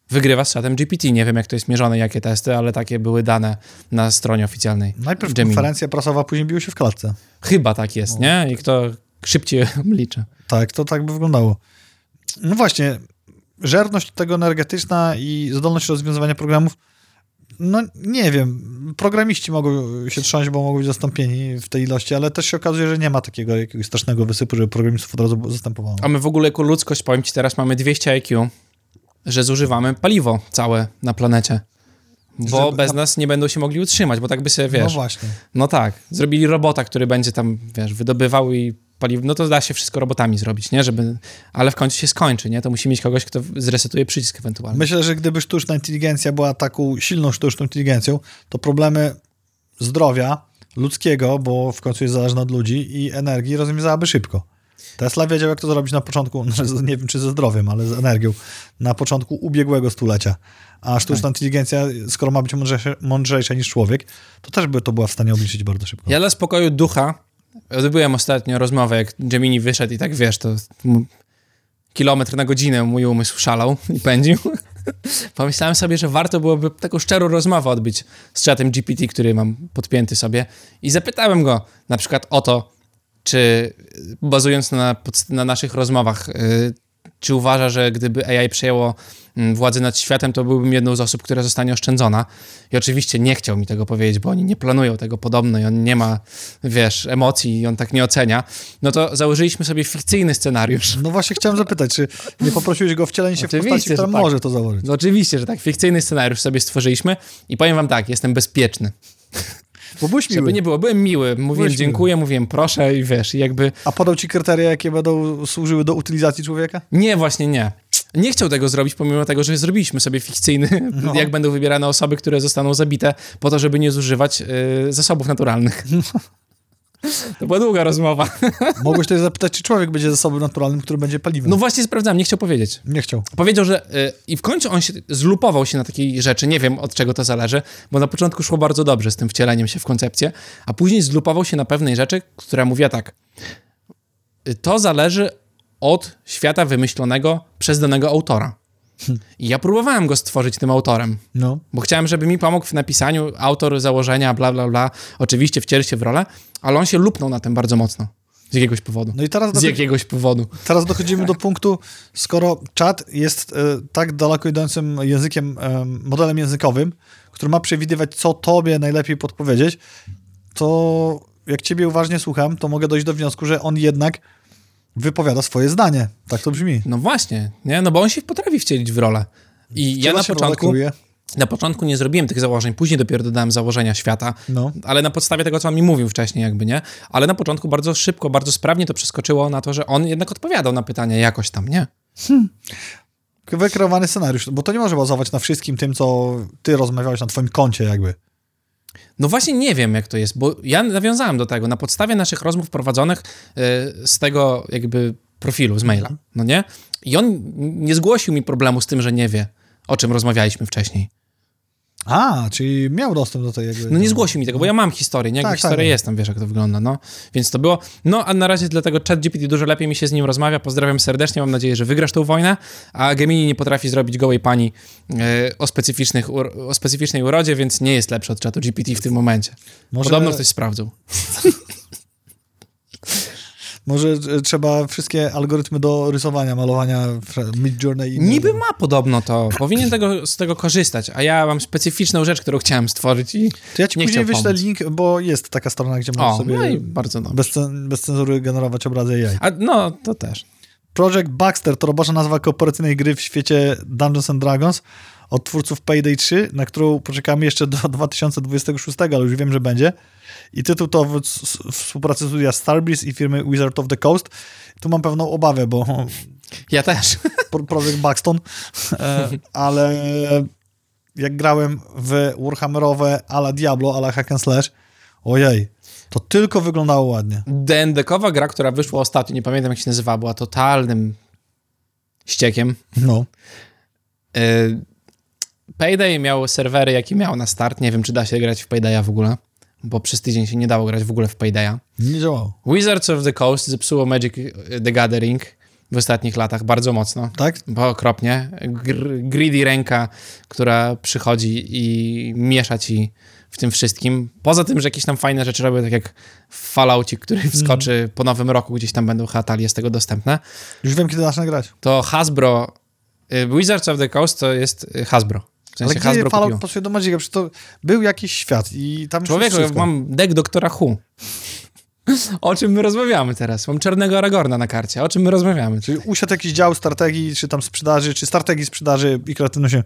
Speaker 1: wygrywa z czatem GPT. Nie wiem, jak to jest mierzone, jakie testy, ale takie były dane na stronie oficjalnej.
Speaker 2: Najpierw
Speaker 1: Gemini.
Speaker 2: konferencja prasowa, później biło się w klatce.
Speaker 1: Chyba tak jest, nie? I kto szybciej liczy.
Speaker 2: Tak, to tak by wyglądało. No właśnie, żerność tego energetyczna i zdolność rozwiązywania programów, no nie wiem, programiści mogą się trząść, bo mogą być zastąpieni w tej ilości, ale też się okazuje, że nie ma takiego jakiegoś strasznego wysypu, żeby programistów od razu zastępowało.
Speaker 1: A my w ogóle jako ludzkość, powiem ci teraz, mamy 200 IQ, że zużywamy paliwo całe na planecie. Bo
Speaker 2: Żeby-
Speaker 1: bez nas nie będą się mogli utrzymać, bo tak by
Speaker 2: No
Speaker 1: wiesz, no,
Speaker 2: właśnie.
Speaker 1: tak, zrobili robota, który będzie tam, wiesz, wydobywał i paliwo, no to da się wszystko robotami zrobić, nie, żeby, ale w końcu się skończy, nie, to musi mieć kogoś, kto zresetuje przycisk ewentualnie.
Speaker 2: Myślę, że gdyby sztuczna inteligencja była taką silną sztuczną inteligencją, to problemy zdrowia ludzkiego, bo w końcu jest zależna od ludzi i energii rozwiązałaby szybko. Tesla wiedział, jak to zrobić na początku, znaczy, nie wiem czy ze zdrowiem, ale z energią, na początku ubiegłego stulecia. A sztuczna inteligencja, skoro ma być mądrzejsza, mądrzejsza niż człowiek, to też by to była w stanie obliczyć bardzo szybko.
Speaker 1: Ja dla spokoju ducha odbyłem ostatnio rozmowę, jak Gemini wyszedł i tak, wiesz, to kilometr na godzinę mój umysł szalał i pędził. Pomyślałem sobie, że warto byłoby taką szczerą rozmowę odbyć z czatem GPT, który mam podpięty sobie i zapytałem go na przykład o to, czy bazując na, na naszych rozmowach, y, czy uważa, że gdyby AI przejęło mm, władzę nad światem, to byłbym jedną z osób, która zostanie oszczędzona. I oczywiście nie chciał mi tego powiedzieć, bo oni nie planują tego podobno i on nie ma, wiesz, emocji i on tak nie ocenia. No to założyliśmy sobie fikcyjny scenariusz.
Speaker 2: No właśnie chciałem zapytać, czy nie poprosiłeś go o wcielenie się w
Speaker 1: Oczywiście,
Speaker 2: postaci, która
Speaker 1: tak.
Speaker 2: może to założyć?
Speaker 1: No oczywiście, że tak, fikcyjny scenariusz sobie stworzyliśmy i powiem wam tak, jestem bezpieczny.
Speaker 2: Bo byłeś miły.
Speaker 1: Żeby nie było, byłem miły, mówiłem
Speaker 2: Byłeś miły.
Speaker 1: dziękuję, mówiłem proszę i wiesz, jakby
Speaker 2: A podał ci kryteria, jakie będą służyły do utylizacji człowieka?
Speaker 1: Nie, właśnie nie. Nie chciał tego zrobić, pomimo tego, że zrobiliśmy sobie fikcyjny,
Speaker 2: No.
Speaker 1: jak będą wybierane osoby, które zostaną zabite, po to, żeby nie zużywać y, zasobów naturalnych. To była długa rozmowa.
Speaker 2: Mogłeś też zapytać, czy człowiek będzie zasobem naturalnym, który będzie paliwem.
Speaker 1: No właśnie sprawdzałem, nie chciał powiedzieć.
Speaker 2: Nie chciał.
Speaker 1: Powiedział, że y, i w końcu on się zlupował się na takiej rzeczy, nie wiem od czego to zależy, bo na początku szło bardzo dobrze z tym wcieleniem się w koncepcję, a później zlupował się na pewnej rzeczy, która mówiła tak. y, To zależy od świata wymyślonego przez danego autora. I ja próbowałem go stworzyć tym autorem,
Speaker 2: No.
Speaker 1: bo chciałem, żeby mi pomógł w napisaniu, autor założenia, bla, bla, bla. Oczywiście wcieli się w rolę, ale on się lupnął na tym bardzo mocno. Z jakiegoś powodu.
Speaker 2: No i teraz,
Speaker 1: Z jakiegoś powodu.
Speaker 2: teraz dochodzimy do punktu, skoro czat jest e, tak daleko idącym językiem, e, modelem językowym, który ma przewidywać, co tobie najlepiej podpowiedzieć, to jak ciebie uważnie słucham, to mogę dojść do wniosku, że on jednak wypowiada swoje zdanie. Tak to brzmi.
Speaker 1: No właśnie, nie? No bo on się potrafi wcielić w rolę. I ja
Speaker 2: Wciela
Speaker 1: na
Speaker 2: w rolę,
Speaker 1: początku, na początku nie zrobiłem tych założeń, później dopiero dodałem założenia świata,
Speaker 2: No.
Speaker 1: ale na podstawie tego, co on mi mówił wcześniej jakby, nie? Ale na początku bardzo szybko, bardzo sprawnie to przeskoczyło na to, że on jednak odpowiadał na pytania jakoś tam, nie?
Speaker 2: Wykreowany scenariusz, bo to nie może bazować na wszystkim tym, co ty rozmawiałeś na twoim koncie jakby.
Speaker 1: No właśnie nie wiem, jak to jest, bo ja nawiązałem do tego na podstawie naszych rozmów prowadzonych y, z tego jakby profilu, z maila, no nie? I on nie zgłosił mi problemu z tym, że nie wie, o czym rozmawialiśmy wcześniej.
Speaker 2: A, czyli miał dostęp do tej jakby...
Speaker 1: No nie zgłosił mi tego, bo ja mam historię, nie? Jakby
Speaker 2: Tak,
Speaker 1: historia
Speaker 2: tak.
Speaker 1: jest tam, wiesz jak to wygląda, no. Więc to było. No, a na razie dlatego ChatGPT dużo lepiej mi się z nim rozmawia. Pozdrawiam serdecznie, mam nadzieję, że wygrasz tą wojnę, a Gemini nie potrafi zrobić gołej pani e, o, specyficznych, o specyficznej urodzie, więc nie jest lepszy od czatu GPT w tym momencie.
Speaker 2: Może-
Speaker 1: Podobno ktoś sprawdził.
Speaker 2: Może e, trzeba wszystkie algorytmy do rysowania, malowania, Midjourney.
Speaker 1: Niby ma podobno to, powinien tego, z tego korzystać, a ja mam specyficzną rzecz, którą chciałem stworzyć i
Speaker 2: To ja ci
Speaker 1: nie
Speaker 2: później wyślę
Speaker 1: pomóc.
Speaker 2: link, bo jest taka strona, gdzie
Speaker 1: O,
Speaker 2: sobie
Speaker 1: no i bardzo dobrze.
Speaker 2: bez, bez cenzury generować obrazy AI.
Speaker 1: A, no, to też.
Speaker 2: Project Baxter to robocza nazwa kooperacyjnej gry w świecie Dungeons and Dragons od twórców Payday 3, na którą poczekamy jeszcze do 2026, ale już wiem, że będzie. I tytuł to w, współpracy studia Starbreeze i firmy Wizard of the Coast. Tu mam pewną obawę, bo
Speaker 1: Ja też.
Speaker 2: Pro- Project Baxton, e, ale jak grałem w Warhammerowe ala Diablo, ala Hack and Slash, ojej, to tylko wyglądało ładnie.
Speaker 1: DND-kowa gra, która wyszła ostatnio, nie pamiętam jak się nazywała, była totalnym ściekiem.
Speaker 2: No.
Speaker 1: Y, Payday miał serwery, jakie miał na start. Nie wiem, czy da się grać w Paydaya w ogóle, bo przez tydzień się nie dało grać w ogóle w Paydaya.
Speaker 2: Nie działało.
Speaker 1: Wizards of the Coast zepsuło Magic the Gathering w ostatnich latach bardzo mocno.
Speaker 2: Tak?
Speaker 1: Bo okropnie. Gr- greedy ręka, która przychodzi i miesza ci w tym wszystkim. Poza tym, że jakieś tam fajne rzeczy robią, tak jak Falloutie, który wskoczy po nowym roku, gdzieś tam będą hatalie z tego dostępne,
Speaker 2: Już wiem, kiedy zacznę grać.
Speaker 1: to Hasbro, y, Wizards of the Coast to jest y, Hasbro. W sensie
Speaker 2: Ale gdzie Fallout
Speaker 1: kupiło.
Speaker 2: pasuje do Magica? Przecież to był jakiś świat i tam
Speaker 1: Człowieku,
Speaker 2: wszystko.
Speaker 1: mam deck doktora Hu. O czym my rozmawiamy teraz? Mam czarnego Aragorna na karcie. O czym my rozmawiamy?
Speaker 2: Czyli usiadł jakiś dział strategii, czy tam sprzedaży, czy strategii sprzedaży i kreatywności.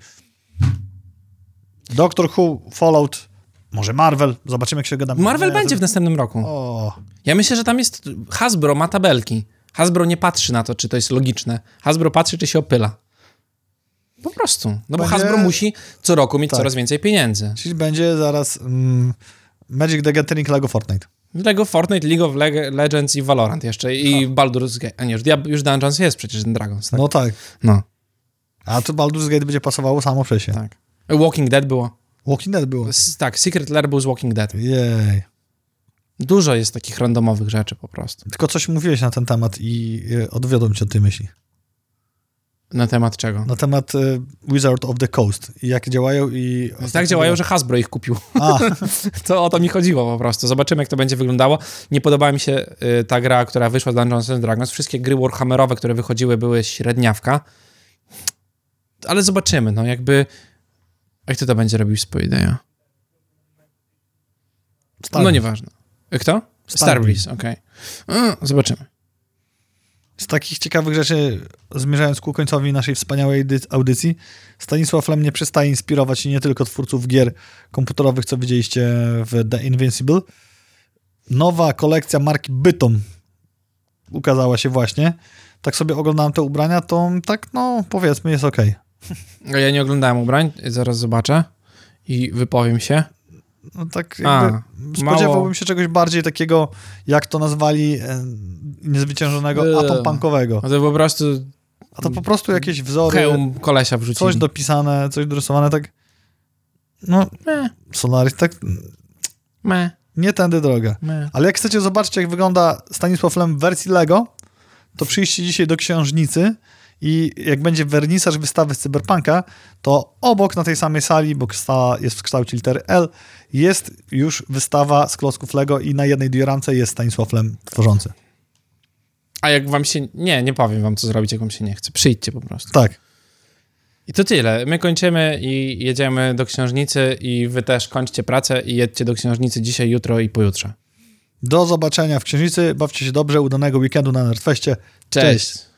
Speaker 2: Doctor Who, Fallout, może Marvel. Zobaczymy, jak się gadamy.
Speaker 1: Marvel będzie w
Speaker 2: to-
Speaker 1: następnym roku.
Speaker 2: O,
Speaker 1: Ja myślę, że tam jest. Hasbro ma tabelki. Hasbro nie patrzy na to, czy to jest logiczne. Hasbro patrzy, czy się opyla. Po prostu. No bo
Speaker 2: Będzie-
Speaker 1: Hasbro musi co roku mieć
Speaker 2: Tak.
Speaker 1: coraz więcej pieniędzy.
Speaker 2: czyli będzie zaraz mm, Magic the Gathering Lego Fortnite.
Speaker 1: Lego Fortnite, League of Leg- Legends i Valorant jeszcze. I Baldur's Gate. A nie, już, Dungeons jest przecież ten Dragons. Tak?
Speaker 2: No tak.
Speaker 1: No,
Speaker 2: A to Baldur's Gate będzie pasowało samo przez się.
Speaker 1: tak. Walking Dead było.
Speaker 2: Walking Dead było.
Speaker 1: S- Tak, Secret Lair był z Walking Dead.
Speaker 2: Jej.
Speaker 1: Dużo jest takich randomowych rzeczy po prostu.
Speaker 2: Tylko coś mówiłeś na ten temat i y, odwiodłem cię od tej myśli.
Speaker 1: Na temat czego?
Speaker 2: Na temat y, Wizard of the Coast i jak działają i...
Speaker 1: tak działają, że Hasbro ich kupił.
Speaker 2: A,
Speaker 1: To o to mi chodziło po prostu. Zobaczymy, jak to będzie wyglądało. Nie podobała mi się y, ta gra, która wyszła z Dungeons and Dragons. Wszystkie gry Warhammerowe, które wychodziły, były średniawka. Ale zobaczymy, no jakby... Jak ty to będzie robił?
Speaker 2: Star
Speaker 1: No nieważne. Kto? Starbreeze, okej. A, Zobaczymy.
Speaker 2: Z takich ciekawych rzeczy, zmierzając ku końcowi naszej wspaniałej dy- audycji, Stanisław Lem nie przestaje inspirować nie tylko twórców gier komputerowych, co widzieliście w The Invincible. Nowa kolekcja marki Bytom ukazała się właśnie. Tak sobie oglądałem te ubrania, to tak, no powiedzmy, jest ok.
Speaker 1: A Ja nie oglądałem ubrań, zaraz zobaczę i wypowiem się.
Speaker 2: No tak
Speaker 1: A,
Speaker 2: jakby spodziewałbym
Speaker 1: mało-
Speaker 2: się czegoś bardziej takiego, jak to nazwali, e, niezwyciężonego
Speaker 1: Eee.
Speaker 2: atom punkowego.
Speaker 1: No to po prostu
Speaker 2: A to po prostu jakieś wzory,
Speaker 1: hełm kolesia wrzucili.
Speaker 2: coś dopisane, coś dorysowane, tak no,
Speaker 1: Meh,
Speaker 2: Solaris, tak
Speaker 1: meh,
Speaker 2: nie tędy droga.
Speaker 1: meh.
Speaker 2: Ale jak chcecie zobaczyć, jak wygląda Stanisław Lem w wersji Lego, to przyjście dzisiaj do księżnicy i jak będzie wernisaż wystawy z Cyberpunka, to obok na tej samej sali, bo jest w kształcie litery L, jest już wystawa z klocków Lego i na jednej dioramce jest Stanisław Lem tworzący.
Speaker 1: A jak wam się... Nie, nie powiem wam, co zrobić, jak wam się nie chce. Przyjdźcie po prostu.
Speaker 2: Tak.
Speaker 1: I to tyle. My kończymy i jedziemy do księżnicy i wy też kończcie pracę i jedźcie do księżnicy dzisiaj, jutro i pojutrze.
Speaker 2: Do zobaczenia w księżnicy. Bawcie się dobrze. Udanego weekendu na Nerdfeście.
Speaker 1: Cześć.